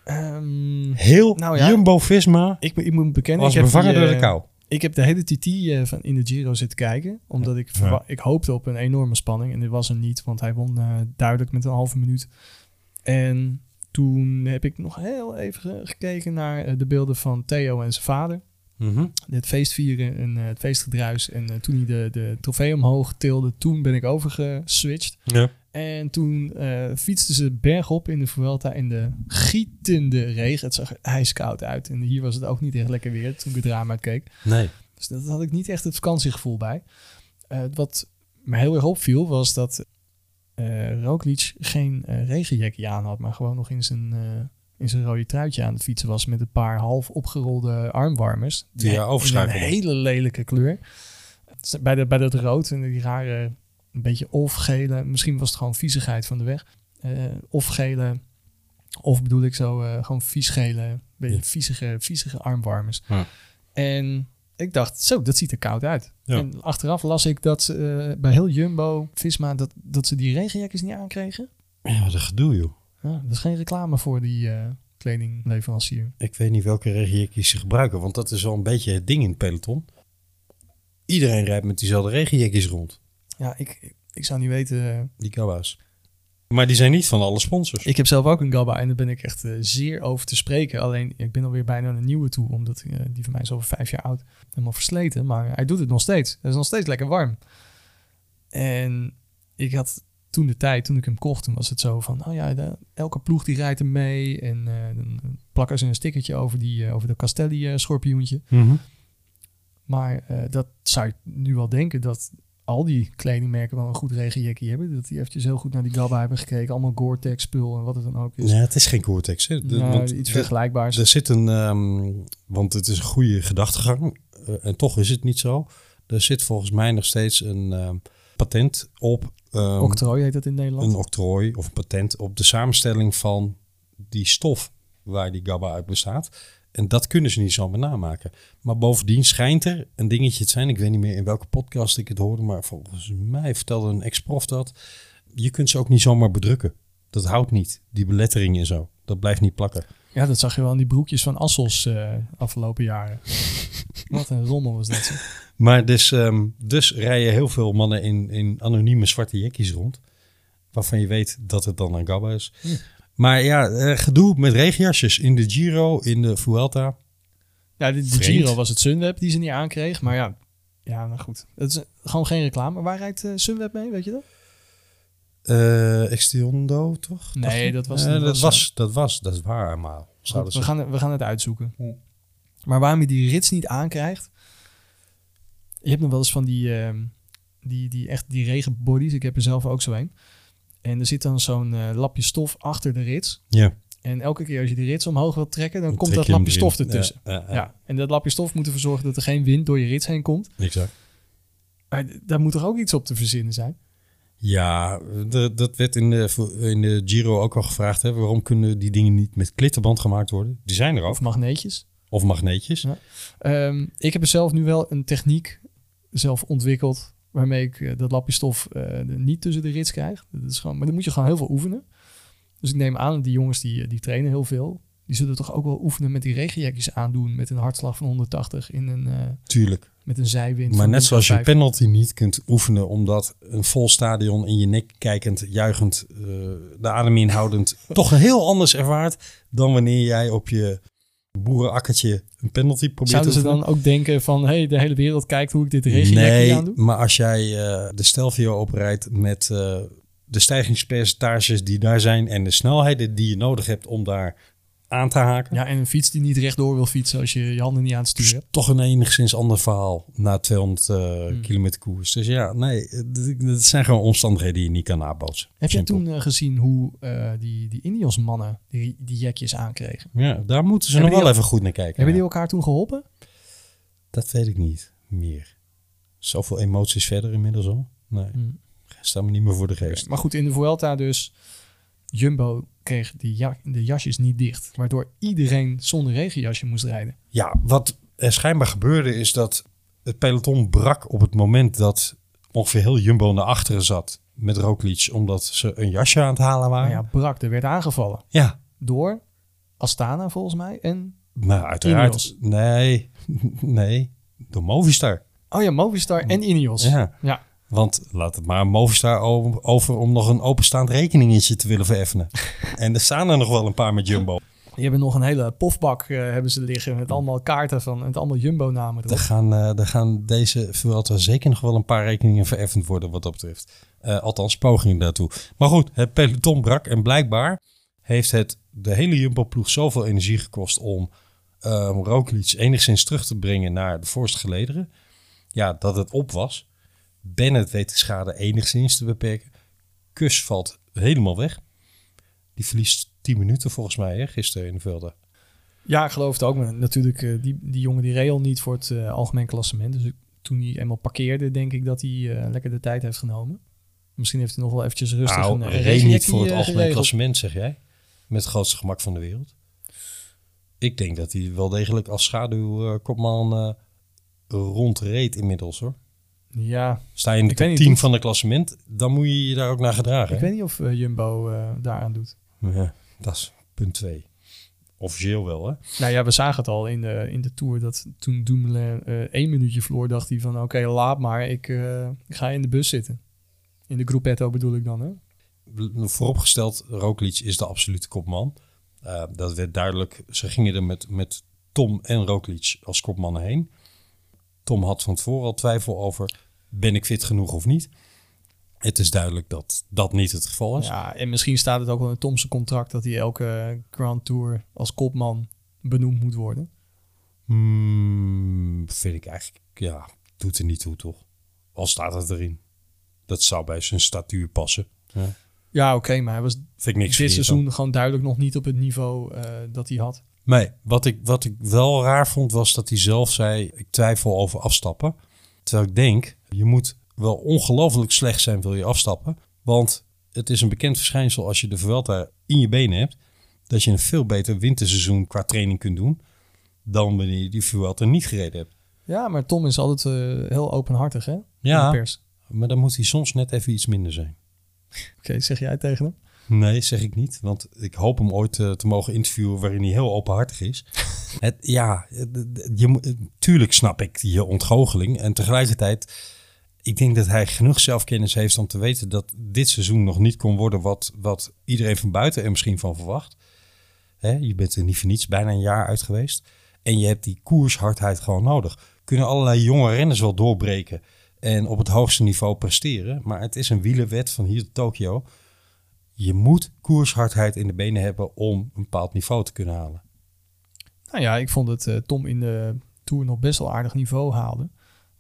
Ehm, Heel Nou ja. Jumbo-Visma ik, ik moet bekennen, was ik heb bevangen die, door de eh, kou. Ik heb de hele TT eh, van in de Giro zitten kijken. Omdat ik, ik hoopte op een enorme spanning. En dit was er niet, want hij won eh, duidelijk met een halve minuut. En toen heb ik nog heel even ge- gekeken naar eh, de beelden van Theo en zijn vader. Mhm. Het feestvieren en het feestgedruis. En toen hij de, de trofee omhoog tilde, toen ben ik overgeswitcht. Ja. En toen eh fietsten ze bergop in de Vuelta in de gietende regen. Het zag er ijskoud uit. En hier was het ook niet echt lekker weer toen ik het raam uitkeek. Nee. Dus dat had ik niet echt het vakantiegevoel bij. Eh, wat me heel erg opviel was dat eh Roglic geen regenjekje aan had, maar gewoon nog in zijn, in zijn rode truitje aan het fietsen was met een paar half opgerolde armwarmers. Die, ja, in een hele lelijke kleur. bij, de, bij dat rood en die rare, een beetje of-gele, misschien was het gewoon viezigheid van de weg. Eh, of-gele, of bedoel ik zo, eh, gewoon vies-gele, beetje Ja. viezige, viezige armwarmers. Ja. En ik dacht, zo, dat ziet er koud uit. Ja. En achteraf las ik dat ze, eh, bij heel Jumbo, Visma, dat, dat ze die regenjackjes niet aankregen. Ja, wat een gedoe joh. Ja, dat is geen reclame voor die kledingleverancier. Ik weet niet welke regenjekjes ze gebruiken, want dat is wel een beetje het ding in het peloton. Iedereen rijdt met diezelfde regenjekjes rond, Ja, ik, ik zou niet weten. eh, die Gaba's. Maar die zijn niet van alle sponsors. Ik heb zelf ook een Gabba en daar ben ik echt eh, zeer over te spreken. Alleen, ik ben alweer bijna een nieuwe toe, omdat eh, die van mij is over vijf jaar oud. Helemaal versleten, maar hij doet het nog steeds. Het is nog steeds lekker warm. En ik had toen de tijd, toen ik hem kocht, toen was het zo van, oh ja, de- elke ploeg die rijdt er mee. En dan plakken ze een stickertje over, die, over de Castelli-schorpioentje. Mhm. Maar dat zou je nu wel denken dat al die kledingmerken wel een goed regenjekkie hebben. Dat die eventjes heel goed naar die Gabba hebben gekeken. Allemaal Gore-Tex spul en wat het dan ook is. Nee, het is geen Gore-Tex. Want iets vergelijkbaars. Er zit een, ehm, want het is een goede gedachtegang, eh, en toch is het niet zo. Er zit volgens mij nog steeds een ehm, patent op, ehm, Octrooi heet het in Nederland. een octrooi of een patent op de samenstelling van die stof waar die GABA uit bestaat. En dat kunnen ze niet zomaar namaken. Maar bovendien schijnt er een dingetje te zijn. Ik weet niet meer in welke podcast ik het hoorde, maar volgens mij vertelde een ex-prof dat. Je kunt ze ook niet zomaar bedrukken. Dat houdt niet. Die belettering en zo. Dat blijft niet plakken. Ja, dat zag je wel in die broekjes van Assos eh, afgelopen jaren. Wat een rommel was dat. Maar dus, ehm, dus rijden heel veel mannen in, in anonieme zwarte jekjes rond. Waarvan je weet dat het dan een Gabba is. Ja. Maar ja, eh, gedoe met regenjasjes in de Giro, in de Vuelta. Ja, de. Giro was het Sunweb die ze niet aankreeg. Maar ja, ja nou goed. Het is gewoon geen reclame. Waar rijdt eh, Sunweb mee, weet je dat? eh Extiondo, toch? Nee, dat was- dat was, was, dat was, dat is waar, maar we, gaan, we gaan het uitzoeken. Maar waarom je die rits niet aankrijgt... Je hebt nog wel eens van die, ehm, die, die, echt die regenbodies. Ik heb er zelf ook zo een. En er zit dan zo'n eh, lapje stof achter de rits. Ja. En elke keer als je die rits omhoog wilt trekken, dan, Dan komt dat lapje stof ertussen. Ja, ja, ja. Ja, en dat lapje stof moet ervoor zorgen dat er geen wind door je rits heen komt. Exact. Maar daar moet toch ook iets op te verzinnen zijn? Ja, dat werd in de, in de Giro ook al gevraagd. Hè? Waarom kunnen die dingen niet met klittenband gemaakt worden? Die zijn er ook. Of magneetjes? Of magneetjes. Ja. Ehm, ik heb er zelf nu wel een techniek zelf ontwikkeld... waarmee ik eh, dat lapje stof eh, niet tussen de rits krijg. Dat is gewoon, maar dan moet je gewoon heel veel oefenen. Dus ik neem aan, die jongens die, die trainen heel veel... die zullen toch ook wel oefenen met die regenjekjes aandoen... met een hartslag van 180 in een, eh, Tuurlijk. met een zijwind. Maar net zoals je 105. penalty niet kunt oefenen omdat een vol stadion in je nek kijkend, juichend, eh, de adem inhoudend, toch heel anders ervaart dan wanneer jij op je boerenakkertje een penalty probeert Zouden ze dan ook denken van... hey, de hele wereld kijkt hoe ik dit regenjekje Nee, aandoe? maar als jij eh, de Stelvio oprijdt met eh, de stijgingspercentages die daar zijn en de snelheden die je nodig hebt om daar aan te haken, Ja, en een fiets die niet rechtdoor wil fietsen als je je handen niet aan het sturen hebt. toch een enigszins ander verhaal na 200 eh, Hmm. kilometer koers. Dus ja, nee, het- het zijn gewoon omstandigheden die je niet kan nabootsen. Heb Simpel. toen eh, gezien hoe eh, die, die Ineos-mannen die, die jekjes aankregen? Ja, daar moeten ze Hebben nog wel even goed naar kijken. Hebben die elkaar toen geholpen? Dat weet ik niet meer. Zoveel emoties verder inmiddels al. Nee, Hmm. sta me niet meer voor de geest. Maar goed, in de Vuelta dus... Jumbo kreeg ja, de jasjes niet dicht. Waardoor iedereen zonder regenjasje moest rijden. Ja, wat er schijnbaar gebeurde is dat het peloton brak op het moment dat ongeveer heel Jumbo naar achteren zat met Roglic, omdat ze een jasje aan het halen Maar waren. ja, brak, er werd aangevallen. ja, Door Astana volgens mij. En, maar uiteraard. Ineos. Nee, nee, door Movistar. oh ja, Movistar en Ineos. Ja. ja. Want laat het maar Movistar over om nog een openstaand rekeningetje te willen vereffenen. en er staan er nog wel een paar met Jumbo. Die hebben nog een hele pofbak eh, hebben ze liggen met allemaal kaarten van met allemaal Jumbo-namen erop. Er gaan, eh, er gaan deze Vuelta zeker nog wel een paar rekeningen vereffend worden wat dat betreft. Eh, althans, pogingen daartoe. Maar goed, het peloton brak en blijkbaar heeft het de hele Jumbo-ploeg zoveel energie gekost om eh Roglic enigszins terug te brengen naar de voorste gelederen. Ja, dat het op was. Bennett weet de schade enigszins te beperken. Kus valt helemaal weg. Die verliest 10 minuten volgens mij hè, gisteren in de velden. Ja, ik geloof het ook. Maar natuurlijk, eh, die, die jongen die niet voor het eh, algemeen klassement. Dus toen hij eenmaal parkeerde, denk ik dat hij eh, lekker de tijd heeft genomen. Misschien heeft hij nog wel eventjes rustig Nou, een, niet voor het algemeen klassement, zeg jij? Met het grootste gemak van de wereld. Ik denk dat hij wel degelijk als schaduwkopman rondreed inmiddels hoor. Ja, Sta je in de niet, 10 doet- van het klassement, dan moet je je daar ook naar gedragen. ik hè? weet niet of eh, Jumbo eh, daaraan doet. Ja, dat is punt 2. Officieel wel hè. Nou ja, we zagen het al in de, in de Tour dat toen Dumoulin eh één minuutje verloor, dacht hij van oké, laat maar, ik, ik ga in de bus zitten. In de gruppetto bedoel ik dan, hè? Vooropgesteld, Roglic is de absolute kopman. Dat werd duidelijk. Ze gingen er met, met Tom en Roglic als kopmannen heen. Tom had van tevoren al twijfel over, ben ik fit genoeg of niet? Het is duidelijk dat dat niet het geval is. Ja, en misschien staat het ook wel in Tom's contract dat hij elke Grand Tour als kopman benoemd moet worden. Hmm, vind ik eigenlijk, ja, doet er niet toe toch? Al staat het erin. Dat zou bij zijn statuur passen. Ja. Ja, oké, maar hij was Vind ik niks dit seizoen gewoon duidelijk nog niet op het niveau eh, dat hij had. Nee, wat ik, wat ik wel raar vond was dat hij zelf zei: Ik twijfel over afstappen. Terwijl ik denk, je moet wel ongelooflijk slecht zijn, wil je afstappen. Want het is een bekend verschijnsel als je de Vuelta in je benen hebt, dat je een veel beter winterseizoen qua training kunt doen dan wanneer je die Vuelta niet gereden hebt. Ja, maar Tom is altijd eh, heel openhartig, hè? Ja. pers. Maar dan moet hij soms net even iets minder zijn. Oké, zeg jij tegen hem? Nee, zeg ik niet. Want ik hoop hem ooit eh, te mogen interviewen waarin hij heel openhartig is. Het, ja, je, tuurlijk snap ik je ontgoocheling. En tegelijkertijd, ik denk dat hij genoeg zelfkennis heeft om te weten dat dit seizoen nog niet kon worden wat, wat iedereen van buiten er misschien van verwacht. Hè, je bent er niet voor niets bijna een jaar uit geweest. En je hebt die koershardheid gewoon nodig. Kunnen allerlei jonge renners wel doorbreken en op het hoogste niveau presteren. Maar het is een wielerwet van hier tot Tokio. Je moet koershardheid in de benen hebben om een bepaald niveau te kunnen halen. Nou ja, ik vond dat eh, Tom in de Tour nog best wel aardig niveau haalde.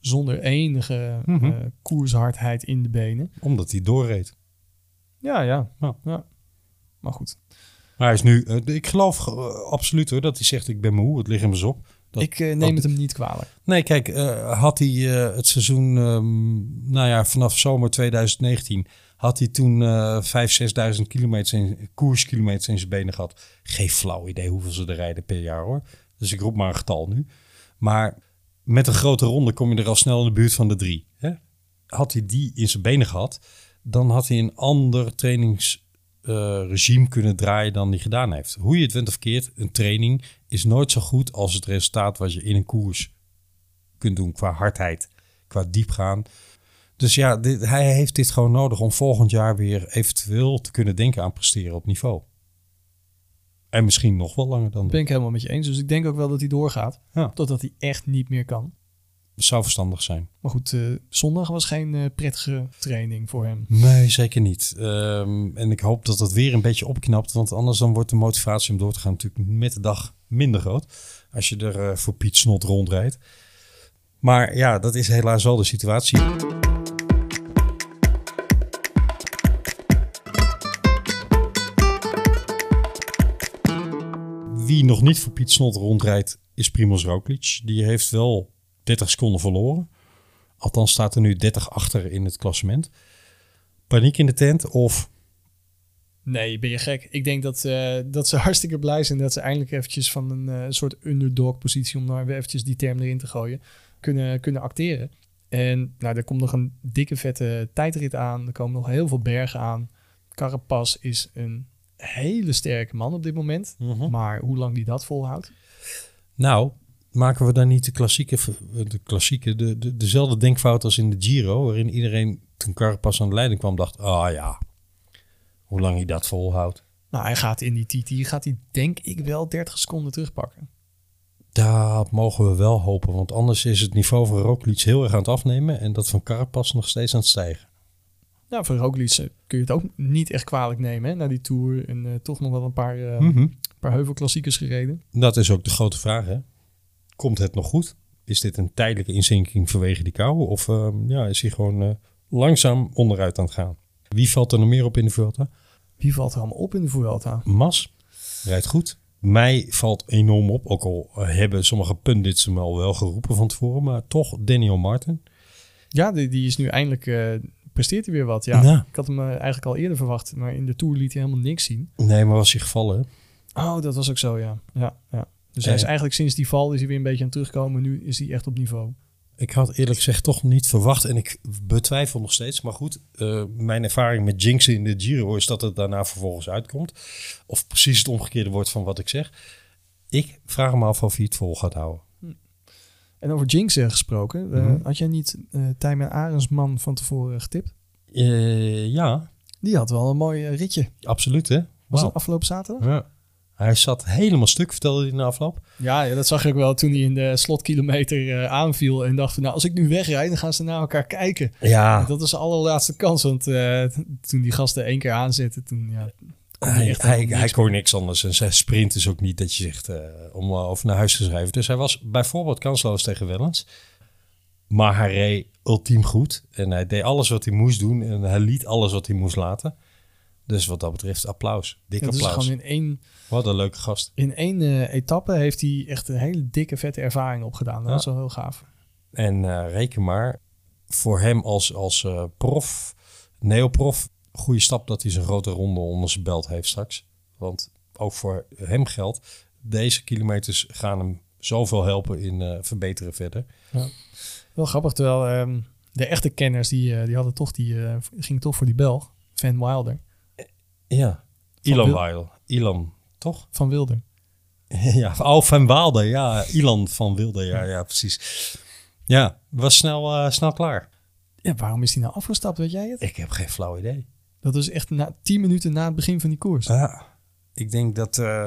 Zonder enige Mhm. eh, koershardheid in de benen. Omdat hij doorreed. Ja, ja. Ja. ja. Maar goed. Maar hij is nu, eh, ik geloof absoluut hoor, dat hij zegt ik ben moe, het ligt hem eens op. Dat- ik neem dat- het hem niet kwalijk. Nee, kijk, had hij het seizoen, ehm, nou ja, vanaf zomer 2019, had hij toen eh 5.000, 6.000 kilometers in, koerskilometers in zijn benen gehad. Geen flauw idee hoeveel ze er rijden per jaar hoor. Dus ik roep maar een getal nu. Maar met een grote ronde kom je er al snel in de buurt van de drie. Hè? Had hij die in zijn benen gehad, dan had hij een ander trainingsregime kunnen draaien dan hij gedaan heeft. Hoe je het went of keert, een training is nooit zo goed als het resultaat wat je in een koers kunt doen qua hardheid, qua diepgaan. Dus ja, dit, hij heeft dit gewoon nodig om volgend jaar weer eventueel te kunnen denken aan presteren op niveau. En misschien nog wel langer dan Dat ben ik helemaal met je eens. Dus ik denk ook wel dat hij doorgaat. Ja. Totdat hij echt niet meer kan. dat. Zou verstandig zijn. Maar goed, eh, zondag was geen eh, prettige training voor hem. Nee, zeker niet. Ehm, en ik hoop dat het weer een beetje opknapt. Want anders dan wordt de motivatie om door te gaan natuurlijk met de dag minder groot. Als je er eh, voor Piet Snot rondrijdt. Maar ja, dat is helaas wel de situatie. Wie nog niet voor Piet Snot rondrijdt, is Primoz Roglic. Die heeft wel 30 seconden verloren. Althans staat er nu 30 achter in het klassement. Paniek in de tent of... Nee, ben je gek. Ik denk dat, eh, dat ze hartstikke blij zijn dat ze eindelijk eventjes van een eh, soort underdog positie, om nou eventjes die term erin te gooien, kunnen, kunnen acteren. En nou, er komt nog een dikke vette tijdrit aan. Er komen nog heel veel bergen aan. Carapaz is een hele sterke man op dit moment. Maar hoe lang die dat volhoudt? Nou, maken we dan niet de klassieke, de klassieke de, de, dezelfde denkfout als in de Giro, waarin iedereen toen Carapaz aan de leiding kwam dacht, ah ja, hoe lang hij dat volhoudt. Nou, hij gaat in die TT, gaat hij denk ik wel 30 seconden terugpakken. Dat mogen we wel hopen, want anders is het niveau van Roglic heel erg aan het afnemen en dat van Carapaz nog steeds aan het stijgen. Nou, voor Roglic eh, kun je het ook niet echt kwalijk nemen hè, na die Tour. En eh, toch nog wel een paar, eh, Mhm. paar heuvelklassiekers gereden. Dat is ook de grote vraag, hè. Komt het nog goed? Is dit een tijdelijke inzinking vanwege die kou? Of ehm, ja, is hij gewoon langzaam onderuit aan het gaan? Wie valt er nog meer op in de Vuelta? Wie valt er allemaal op in de Vuelta? Mas rijdt goed. mij valt enorm op, ook al hebben sommige pundits hem al wel geroepen van tevoren, maar toch Daniel Martin. Ja, die, die is nu eindelijk... presteert hij weer wat. Ja, Ja. ik had hem eh, eigenlijk al eerder verwacht. Maar in de Tour liet hij helemaal niks zien. Nee, maar was hij gevallen? Oh, dat was ook zo, ja. ja, ja. Dus hij is Eh. eigenlijk sinds die val is hij weer een beetje aan het terugkomen. Nu is hij echt op niveau. Ik had eerlijk gezegd toch niet verwacht en ik betwijfel nog steeds. Maar goed, eh, mijn ervaring met jinxen in de Giro is dat het daarna vervolgens uitkomt. Of precies het omgekeerde wordt van wat ik zeg. Ik vraag me af of hij het vol gaat houden. En over Jinx eh, gesproken. eh, Mhm. Had jij niet eh Tijmen Arendsman van tevoren getipt? Ja, Die had wel een mooi ritje. absoluut hè. Was dat afgelopen zaterdag? Ja. Hij zat helemaal stuk, vertelde hij in de afloop. Ja, ja, dat zag ik wel toen hij in de slotkilometer aanviel. En dacht van, nou, als ik nu wegrijd, dan gaan ze naar elkaar kijken. Ja, Dat was de allerlaatste kans. Want toen die gasten één keer aanzetten, toen ja, hij hij, echt hij, niks kon niks anders. En zijn sprint is ook niet dat je zegt eh, om uh, over naar huis te schrijven. Dus hij was bijvoorbeeld kansloos tegen Wellens. Maar hij reed ultiem goed. En hij deed alles wat hij moest doen. En hij liet alles wat hij moest laten. Dus wat dat betreft applaus. Dik Ja, dus applaus. gewoon in één, Wat een leuke gast. in één eh, etappe heeft hij echt een hele dikke, vette ervaring opgedaan. Dat Ja. was wel heel gaaf. En reken maar, voor hem als, als prof, neoprof, goede stap dat hij zijn grote ronde onder zijn belt heeft straks. Want ook voor hem geldt, deze kilometers gaan hem zoveel helpen in eh, verbeteren verder. Wel grappig, terwijl ehm, de echte kenners, die, eh, die hadden toch die, gingen toch voor die Belg, Van Wilder. Ja, Ilan Wil- Weil. Ilan, toch? Van Wilder. ja, oh, van Waalde. Ja, Ilan van Wilde. Ja, ja, precies. Ja, was snel, snel klaar. Ja, waarom is hij nou afgestapt, weet jij het? Ik heb geen flauw idee. Dat is echt na, tien minuten na het begin van die koers. Ja, ik denk dat eh,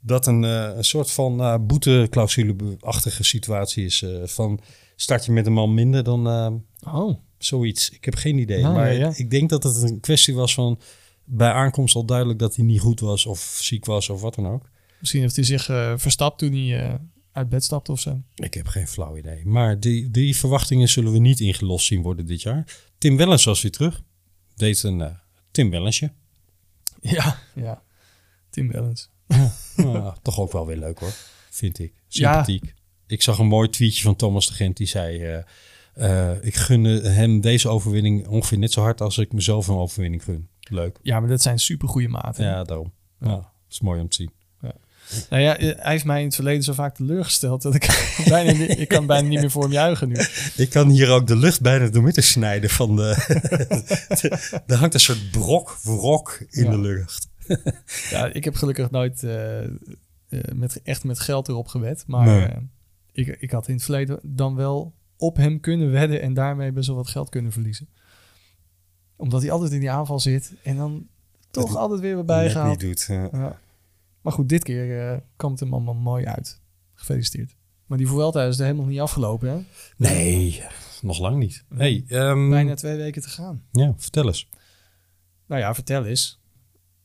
dat een, eh, een soort van uh, boeteclausule-achtige situatie is. eh, van start je met een man minder dan eh, Oh, zoiets. Ik heb geen idee. Ja, maar ja, ja. ik denk dat het een kwestie was van bij aankomst al duidelijk dat hij niet goed was of ziek was of wat dan ook. misschien heeft hij zich eh, verstapt toen hij eh, uit bed stapte of zo. Ik heb geen flauw idee. Maar die, die verwachtingen zullen we niet ingelost zien worden dit jaar. Tim Wellens was weer terug. Deed een eh, Tim Wellensje. Ja, ja. Tim Wellens. Ah, toch ook wel weer leuk hoor, vind ik. Ja. Sympathiek. Ik zag een mooi tweetje van Thomas de Gent die zei... eh, eh, ik gun hem deze overwinning ongeveer net zo hard als ik mezelf een overwinning gun. Leuk. Ja, maar dat zijn super goede maten. Ja, daarom. Ja, dat is mooi om te zien. Nou ja, hij heeft mij in het verleden zo vaak teleurgesteld dat ik bijna niet, ik kan bijna niet meer voor hem juichen nu. Ik kan hier ook de lucht bijna door midden snijden van de... er hangt een soort brok, wrok in Ja. de lucht. Ja, ik heb gelukkig nooit eh, eh, met, echt met geld erop gewet. Maar Nee. eh, ik, ik had in het verleden dan wel op hem kunnen wedden en daarmee best wel wat geld kunnen verliezen. Omdat hij altijd in die aanval zit en dan toch altijd weer Net bijgehaald. niet doet. ja. Ja. Maar goed, dit keer eh kwam het hem allemaal mooi uit. Gefeliciteerd. Maar die Vuelta is er helemaal niet afgelopen, hè? Nee, nog lang niet. Hey, ehm, Bijna twee weken te gaan. Ja, vertel eens. Nou ja, vertel eens.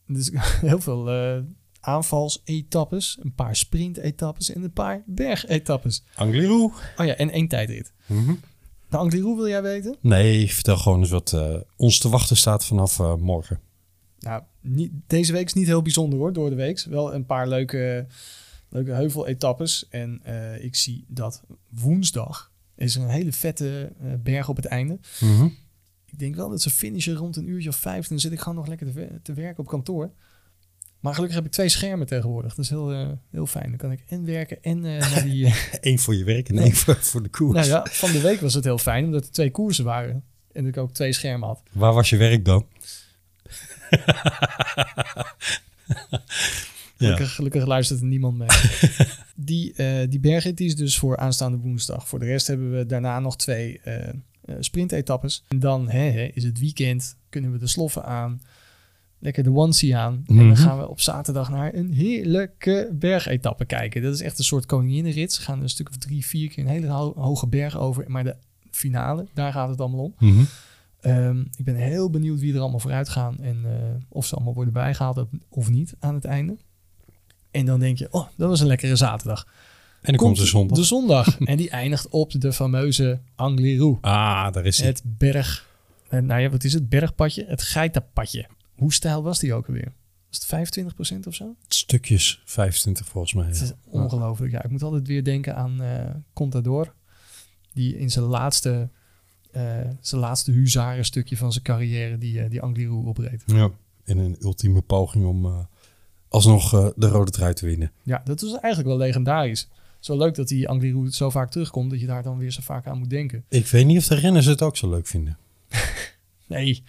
Dus heel veel eh aanvalsetappes, een paar sprintetappes en een paar bergetappes. Angliru? Oh ja, en één tijdrit. Mhm. Nou, Angliru wil jij weten? Nee, vertel gewoon eens wat eh, ons te wachten staat vanaf morgen. Nou, niet, deze week is niet heel bijzonder hoor, door de week. Wel een paar leuke, leuke heuveletappes. En eh, ik zie dat woensdag is er een hele vette eh, berg op het einde. Ik denk wel dat ze finishen rond een uurtje of vijf. Dan zit ik gewoon nog lekker te, wer- te werken op kantoor. Maar gelukkig heb ik twee schermen tegenwoordig. Dat is heel, eh, heel fijn. Dan kan ik en werken en eh, naar die... Eén voor je werk en één voor, voor de koers. nou ja, van de week was het heel fijn, omdat er twee koersen waren. En dat ik ook twee schermen had. Waar was je werk dan? Gelukkig, gelukkig luistert er niemand mee. die, eh die bergrit is dus voor aanstaande woensdag. Voor de rest hebben we daarna nog twee eh, sprintetappes. En dan hè, hè, is het weekend, kunnen we de sloffen aan. Lekker de onesie aan. En Mhm. dan gaan we op zaterdag naar een heerlijke bergetappe kijken. Dat is echt een soort koninginnenrit. Ze gaan een stuk of drie, vier keer een hele ho- hoge berg over. Maar de finale, daar gaat het allemaal om. Mhm. Ehm, ik ben heel benieuwd wie er allemaal vooruit gaan en eh, of ze allemaal worden bijgehaald of niet aan het einde. En dan denk je, oh, dat was een lekkere zaterdag. En dan komt de zondag. De zondag. en die eindigt op de fameuze Angliru. Ah, daar is hij. Het berg, eh, nou ja, wat is het? Bergpadje? Het geitenpadje. Hoe stijl was die ook alweer? Was het 25% of zo? Stukjes 25 volgens mij. Het is ongelooflijk. Ja, ik moet altijd weer denken aan eh Contador. Die in zijn laatste, zijn laatste huzarenstukje van zijn carrière die, eh, die Angliru opreed. Ja, in een ultieme poging om eh, alsnog eh, de rode trui te winnen. Ja, dat was eigenlijk wel legendarisch. Is wel leuk dat die Angliru zo vaak terugkomt, dat je daar dan weer zo vaak aan moet denken. Ik weet niet of de renners het ook zo leuk vinden. Nee,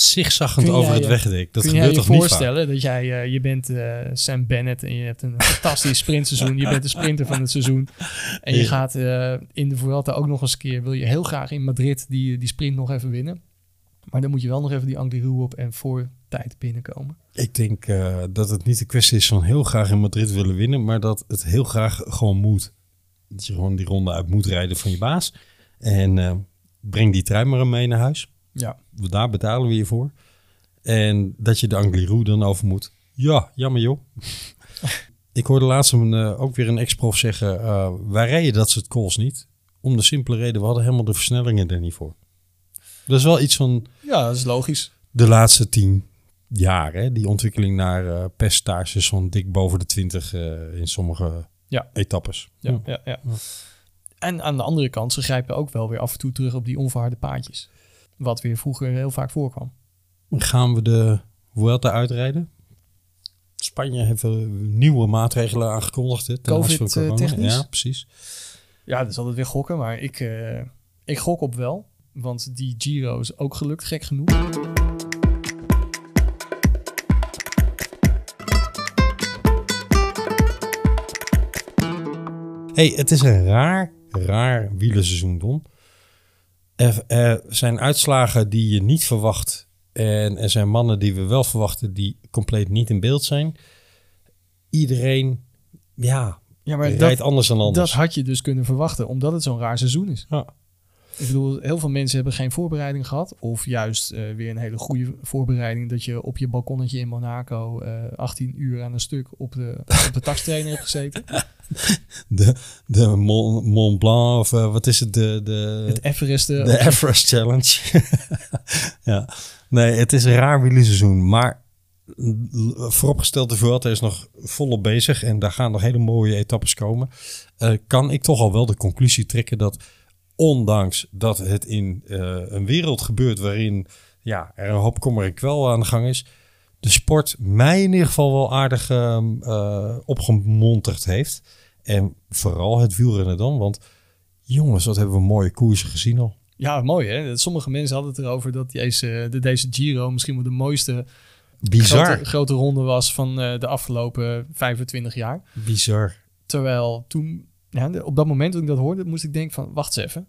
Zigzaggend over het je- wegdek. Dat kun gebeurt je toch niet vaak? voorstellen dat jij, eh, je bent eh, Sam Bennett en je hebt een fantastisch sprintseizoen. Je bent de sprinter van het seizoen. En je gaat eh, in de Vuelta ook nog eens een keer, wil je heel graag in Madrid die, die sprint nog even winnen. Maar dan moet je wel nog even die Angliru op en voor tijd binnenkomen. Ik denk dat het niet de kwestie is van heel graag in Madrid willen winnen, maar dat het heel graag gewoon moet. Dat je gewoon die ronde uit moet rijden van je baas. En breng die trui maar mee naar huis. Ja, Daar betalen we je voor. En dat je de Angliru dan over moet. Ja, jammer joh. Ik hoorde laatst een, eh, ook weer een ex-prof zeggen, eh, wij rijden dat soort calls niet. Om de simpele reden, we hadden helemaal de versnellingen er niet voor. Dat is wel iets van ja dat is logisch. de laatste tien jaar. Hè? Die ontwikkeling naar eh percentages van dik boven de 20 eh, in sommige Ja. etappes. Ja, ja. Ja, En aan de andere kant, ze grijpen ook wel weer af en toe terug op die onverharde paadjes. Wat weer vroeger heel vaak voorkwam. Gaan we de Vuelta uitrijden? Spanje heeft nieuwe maatregelen aangekondigd. Hè, ten Covid, aanzien van eh? Ja, precies. Ja, dat is altijd weer gokken, maar ik, eh, ik gok op wel. Want die Giro is ook gelukt, gek genoeg. hey, het is een raar, raar wielerseizoen, Don. Er, er zijn uitslagen die je niet verwacht. En er zijn mannen die we wel verwachten die compleet niet in beeld zijn. Iedereen, ja, Ja, maar rijdt dat, anders dan dat anders. had je dus kunnen verwachten, omdat het zo'n raar seizoen is. Ja. Ik bedoel, heel veel mensen hebben geen voorbereiding gehad. Of juist eh, weer een hele goede voorbereiding. Dat je op je balkonnetje in Monaco eh 18 uur aan een stuk op de, op de takstrainer hebt gezeten. De, de Mont, Mont Blanc, of eh, wat is het? De, de, Het Everest. de Everest Challenge. ja, nee, het is een raar wielerseizoen. Maar vooropgesteld, de Vuelta is nog volop bezig. En daar gaan nog hele mooie etappes komen. Kan ik toch al wel de conclusie trekken dat ondanks dat het in eh, een wereld gebeurt waarin ja, er een hoop kommer en kwel aan de gang is, de sport mij in ieder geval wel aardig eh, opgemonterd heeft. En vooral het wielrennen dan, want jongens, wat hebben we mooie koersen gezien al. Ja, mooi hè. Sommige mensen hadden het erover dat deze, de, deze Giro misschien wel de mooiste Bizar. grote, grote ronde was van eh, de afgelopen 25 jaar. Bizar. Terwijl toen, ja, op dat moment toen ik dat hoorde, moest ik denken van, wacht eens even.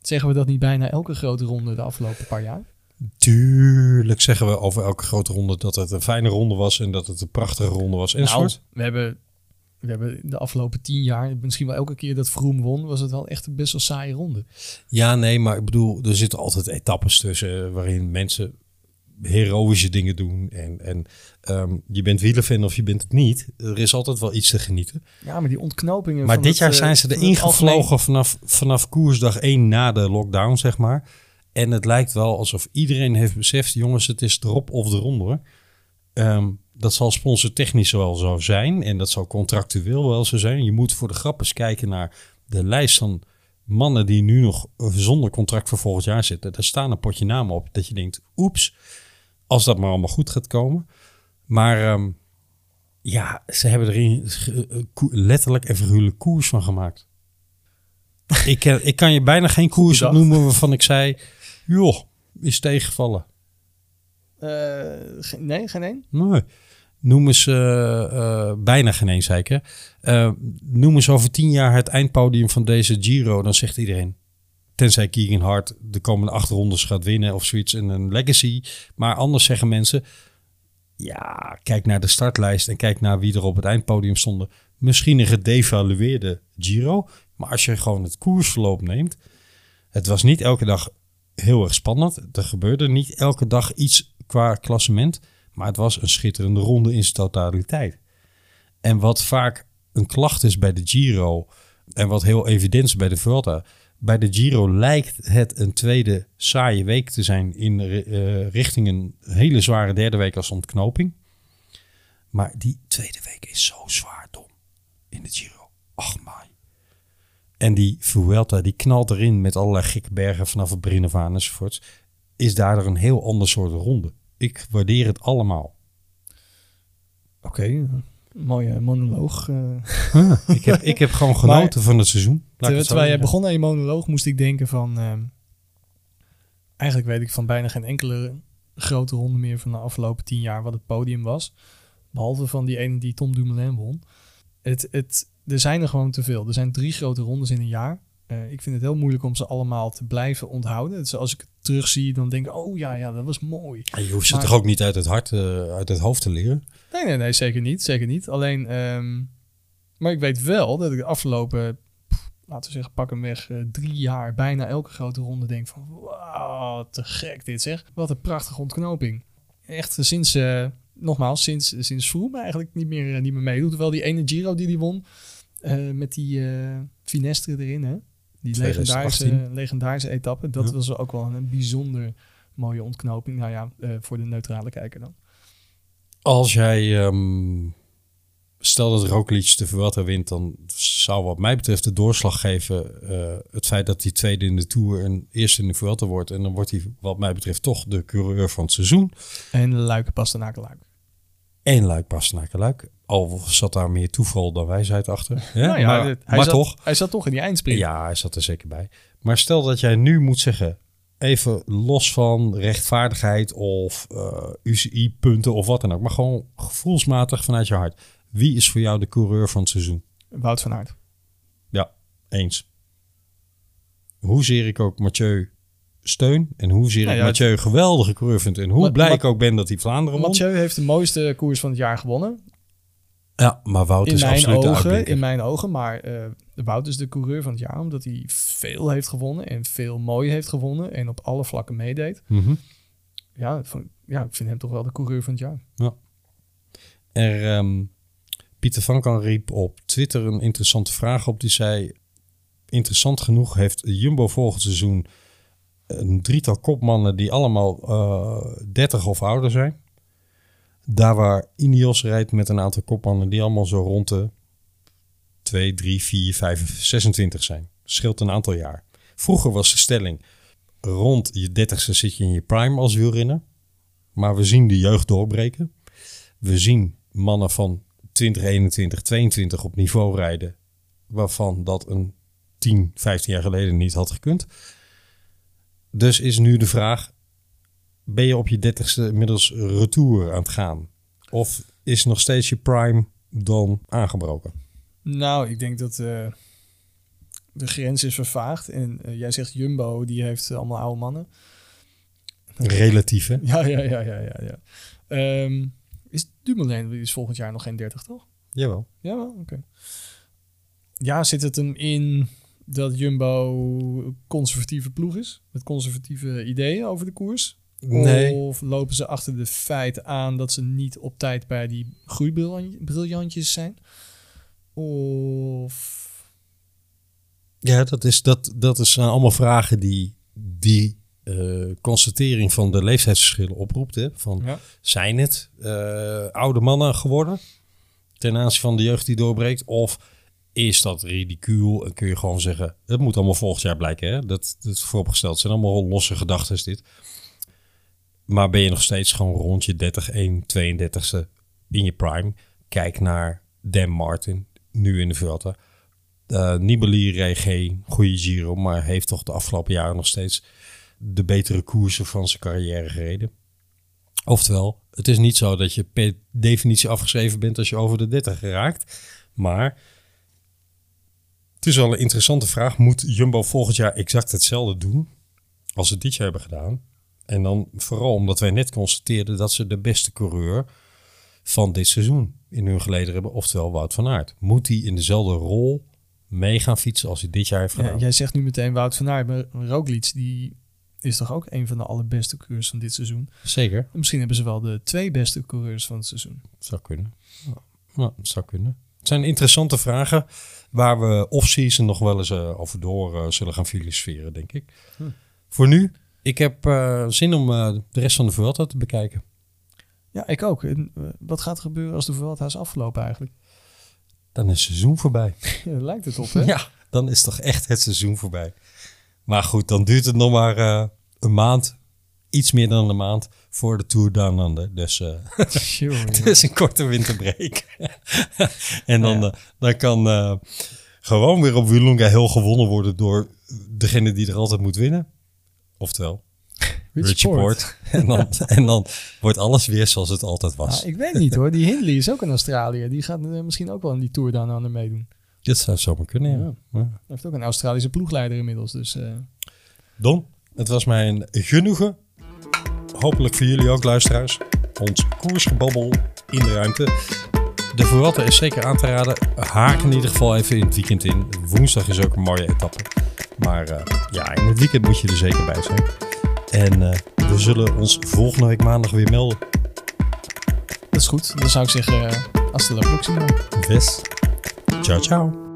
Zeggen we dat niet bijna elke grote ronde de afgelopen paar jaar? Tuurlijk zeggen we over elke grote ronde dat het een fijne ronde was en dat het een prachtige ronde was. En Nou, we hebben, we hebben de afgelopen tien jaar, misschien wel elke keer dat Vroom won, was het wel echt een best wel saaie ronde. Ja, nee, maar ik bedoel, er zitten altijd etappes tussen eh, waarin mensen heroïsche dingen doen. En, en ehm, je bent wielerfan of je bent het niet. Er is altijd wel iets te genieten. Ja, maar die ontknopingen. Maar van dit het, jaar eh, zijn ze van erin het algemeen- gevlogen vanaf, vanaf koersdag 1 na de lockdown, zeg maar. En het lijkt wel alsof iedereen heeft beseft, jongens, het is erop of eronder. hoor. Ehm, dat zal sponsortechnisch wel zo zijn en dat zal contractueel wel zo zijn. Je moet voor de grap eens kijken naar de lijst van mannen die nu nog zonder contract voor volgend jaar zitten. Daar staan een potje namen op dat je denkt, oeps, als dat maar allemaal goed gaat komen. Maar ehm, ja, ze hebben er eh, letterlijk en figuurlijk koers van gemaakt. ik, ken- ik kan je bijna geen koers noemen waarvan ik zei, joh, is tegengevallen. Eh, nee, geen één? Nee. Noem eens, eh, eh, bijna geen eens, zei ik, hè. Eh, noem eens over tien jaar het eindpodium van deze Giro. Dan zegt iedereen, tenzij Keegan Hart de komende acht rondes gaat winnen of zoiets in een legacy. Maar anders zeggen mensen, ja, kijk naar de startlijst en kijk naar wie er op het eindpodium stonden. Misschien een gedevalueerde Giro. Maar als je gewoon het koersverloop neemt. Het was niet elke dag heel erg spannend. Er gebeurde niet elke dag iets qua klassement. Maar het was een schitterende ronde in zijn totaliteit. En wat vaak een klacht is bij de Giro. En wat heel evident is bij de Vuelta. Bij de Giro lijkt het een tweede saaie week te zijn in eh, richting een hele zware derde week als ontknoping. Maar die tweede week is zo zwaar, Tom. In de Giro. Ach, my. En die Vuelta, die knalt erin met allerlei gekke bergen vanaf het begin enzovoorts. Is daardoor een heel ander soort ronde. Ik waardeer het allemaal. Oké, mooie monoloog. eh. Ik heb, ik heb gewoon genoten van het seizoen. Terwijl, terwijl jij begon aan je monoloog, moest ik denken van... ehm, eigenlijk weet ik van bijna geen enkele grote ronde meer van de afgelopen tien jaar wat het podium was. Behalve van die ene die Tom Dumoulin won. Het, het, er zijn er gewoon te veel. Er zijn drie grote rondes in een jaar. Eh, ik vind het heel moeilijk om ze allemaal te blijven onthouden. Dus als ik het terugzie, dan denk ik... Oh ja, ja, dat was mooi. En je hoeft ze Maar- toch ook niet uit het hart, eh, uit het hoofd te leren? Nee, nee, nee, zeker niet. Zeker niet. Alleen, ehm, maar ik weet wel dat ik de afgelopen, pff, laten we zeggen, pak hem weg, eh, drie jaar bijna elke grote ronde denk van, wauw, te gek dit zeg. Wat een prachtige ontknoping. Echt eh, sinds, eh, nogmaals, sinds, sinds Froome eigenlijk niet meer, niet meer meedoet. Terwijl die ene Giro die die won, met die Finestre erin, hè. Die 2018. legendarische, legendarische etappe. Dat Ja. was ook wel een bijzonder mooie ontknoping. Nou ja, voor de neutrale kijker dan. Als jij, ehm, stel dat Roglic de Vuelta wint, dan zou wat mij betreft de doorslag geven eh, het feit dat hij tweede in de Tour en eerste in de Vuelta wordt. En dan wordt hij wat mij betreft toch de coureur van het seizoen. En Luik. Luik past naar luik. Al zat daar meer toeval dan wijsheid achter. Ja, Nou ja, maar dit- hij, maar zat, toch. hij zat toch in die eindsprint. Ja, hij zat er zeker bij. Maar stel dat jij nu moet zeggen, even los van rechtvaardigheid of eh, UCI-punten of wat dan ook, maar gewoon gevoelsmatig vanuit je hart. Wie is voor jou de coureur van het seizoen? Wout van Aert. Ja, eens. Hoezeer ik ook Mathieu steun en hoezeer Nou ik Mathieu geweldige coureur vind en hoe Ma- blij Ma- ik ook ben dat hij Vlaanderen won. Mathieu heeft de mooiste koers van het jaar gewonnen. Ja, maar Wout In is mijn, absoluut ogen, in mijn ogen. Maar eh Wout is de coureur van het jaar. Omdat hij veel heeft gewonnen. En veel mooi heeft gewonnen. En op alle vlakken meedeed. Mhm. Ja, van, ja, ik vind hem toch wel de coureur van het jaar. Er, ehm, Pieter van Kan riep op Twitter een interessante vraag op. Die zei, interessant genoeg heeft Jumbo volgend seizoen een drietal kopmannen die allemaal eh 30 of ouder zijn. Daar waar Ineos rijdt met een aantal kopmannen die allemaal zo rond de 2, 3, 4, 5, 26 zijn. Scheelt een aantal jaar. Vroeger was de stelling, rond je 30ste zit je in je prime als wielrenner. Maar we zien de jeugd doorbreken. We zien mannen van 20, 21, 22 op niveau rijden. Waarvan dat een 10, 15 jaar geleden niet had gekund. Dus is nu de vraag: ben je op je 30ste inmiddels retour aan het gaan? Of is nog steeds je prime dan aangebroken? Nou, ik denk dat eh, de grens is vervaagd. En eh, jij zegt Jumbo, die heeft allemaal oude mannen. Relatief, hè? Ja, ja, ja, ja, ja. ja. Ehm, is Dumoulin is volgend jaar nog geen 30, toch? Jawel. Ja, wel, oké. Ja, zit het hem in dat Jumbo conservatieve ploeg is? Met conservatieve ideeën over de koers? Nee. Of lopen ze achter de feiten aan dat ze niet op tijd bij die groeibriljantjes zijn? Of... Ja, dat is, dat, dat is zijn allemaal vragen die die eh, constatering van de leeftijdsverschillen oproept. Hè? Van, Ja. Zijn het eh, oude mannen geworden ten aanzien van de jeugd die doorbreekt? Of is dat ridicuul en kun je gewoon zeggen... het moet allemaal volgend jaar blijken. Hè? Dat, dat is vooropgesteld. Het zijn allemaal losse gedachten dit. Maar ben je nog steeds gewoon rond je 30, 1, 32e in je prime? Kijk naar Dan Martin, nu in de Vuelta. Eh Nibali geen goede Giro, maar heeft toch de afgelopen jaren nog steeds de betere koersen van zijn carrière gereden. Oftewel, het is niet zo dat je per definitie afgeschreven bent als je over de 30 geraakt. Maar het is wel een interessante vraag. Moet Jumbo volgend jaar exact hetzelfde doen als ze dit jaar hebben gedaan? En dan vooral omdat wij net constateerden dat ze de beste coureur van dit seizoen in hun geleden hebben. Oftewel Wout van Aert. Moet hij in dezelfde rol mee gaan fietsen als hij dit jaar heeft Ja, gedaan? jij zegt nu meteen Wout van Aert, maar Roglic die is toch ook een van de allerbeste coureurs van dit seizoen? Zeker. En misschien hebben ze wel de twee beste coureurs van het seizoen. Zou kunnen. Ja, ja, zou kunnen. Het zijn interessante vragen waar we off-season nog wel eens eh, over door eh, zullen gaan filosoferen, denk ik. Voor nu, ik heb eh, zin om de rest van de Vuelta te bekijken. Ja, ik ook. En, wat gaat er gebeuren als de Vuelta is afgelopen eigenlijk? Dan is het seizoen voorbij. Ja, lijkt het op, hè? Ja, dan is toch echt het seizoen voorbij. Maar goed, dan duurt het nog maar eh, een maand. Iets meer dan een maand voor de Tour Down Under. Dus eh, Jongen, het is een korte winterbreak. en dan, Ja. eh, dan kan gewoon weer op Willunga heel gewonnen worden door degene die er altijd moet winnen. Oftewel, Richie. Port. En dan, en dan wordt alles weer zoals het altijd was. Ah, ik weet niet hoor. Die Hindley is ook een Australiër. Die gaat eh, misschien ook wel in die Tour Under meedoen. Dit zou zomaar kunnen, ja. ja. Hij heeft ook een Australische ploegleider inmiddels. Dus eh, Don, het was mij een genoegen. Hopelijk voor jullie ook, luisteraars. Ons koersgebabbel in de ruimte. De Vuelta is zeker aan te raden. Haak in ieder geval even in het weekend in. Woensdag is ook een mooie etappe. Maar eh, ja, in het weekend moet je er zeker bij zijn. En eh, we zullen ons volgende week maandag weer melden. dat is goed. Dan zou ik zeggen, uh, hasta la próxima. Ves. Ciao, ciao.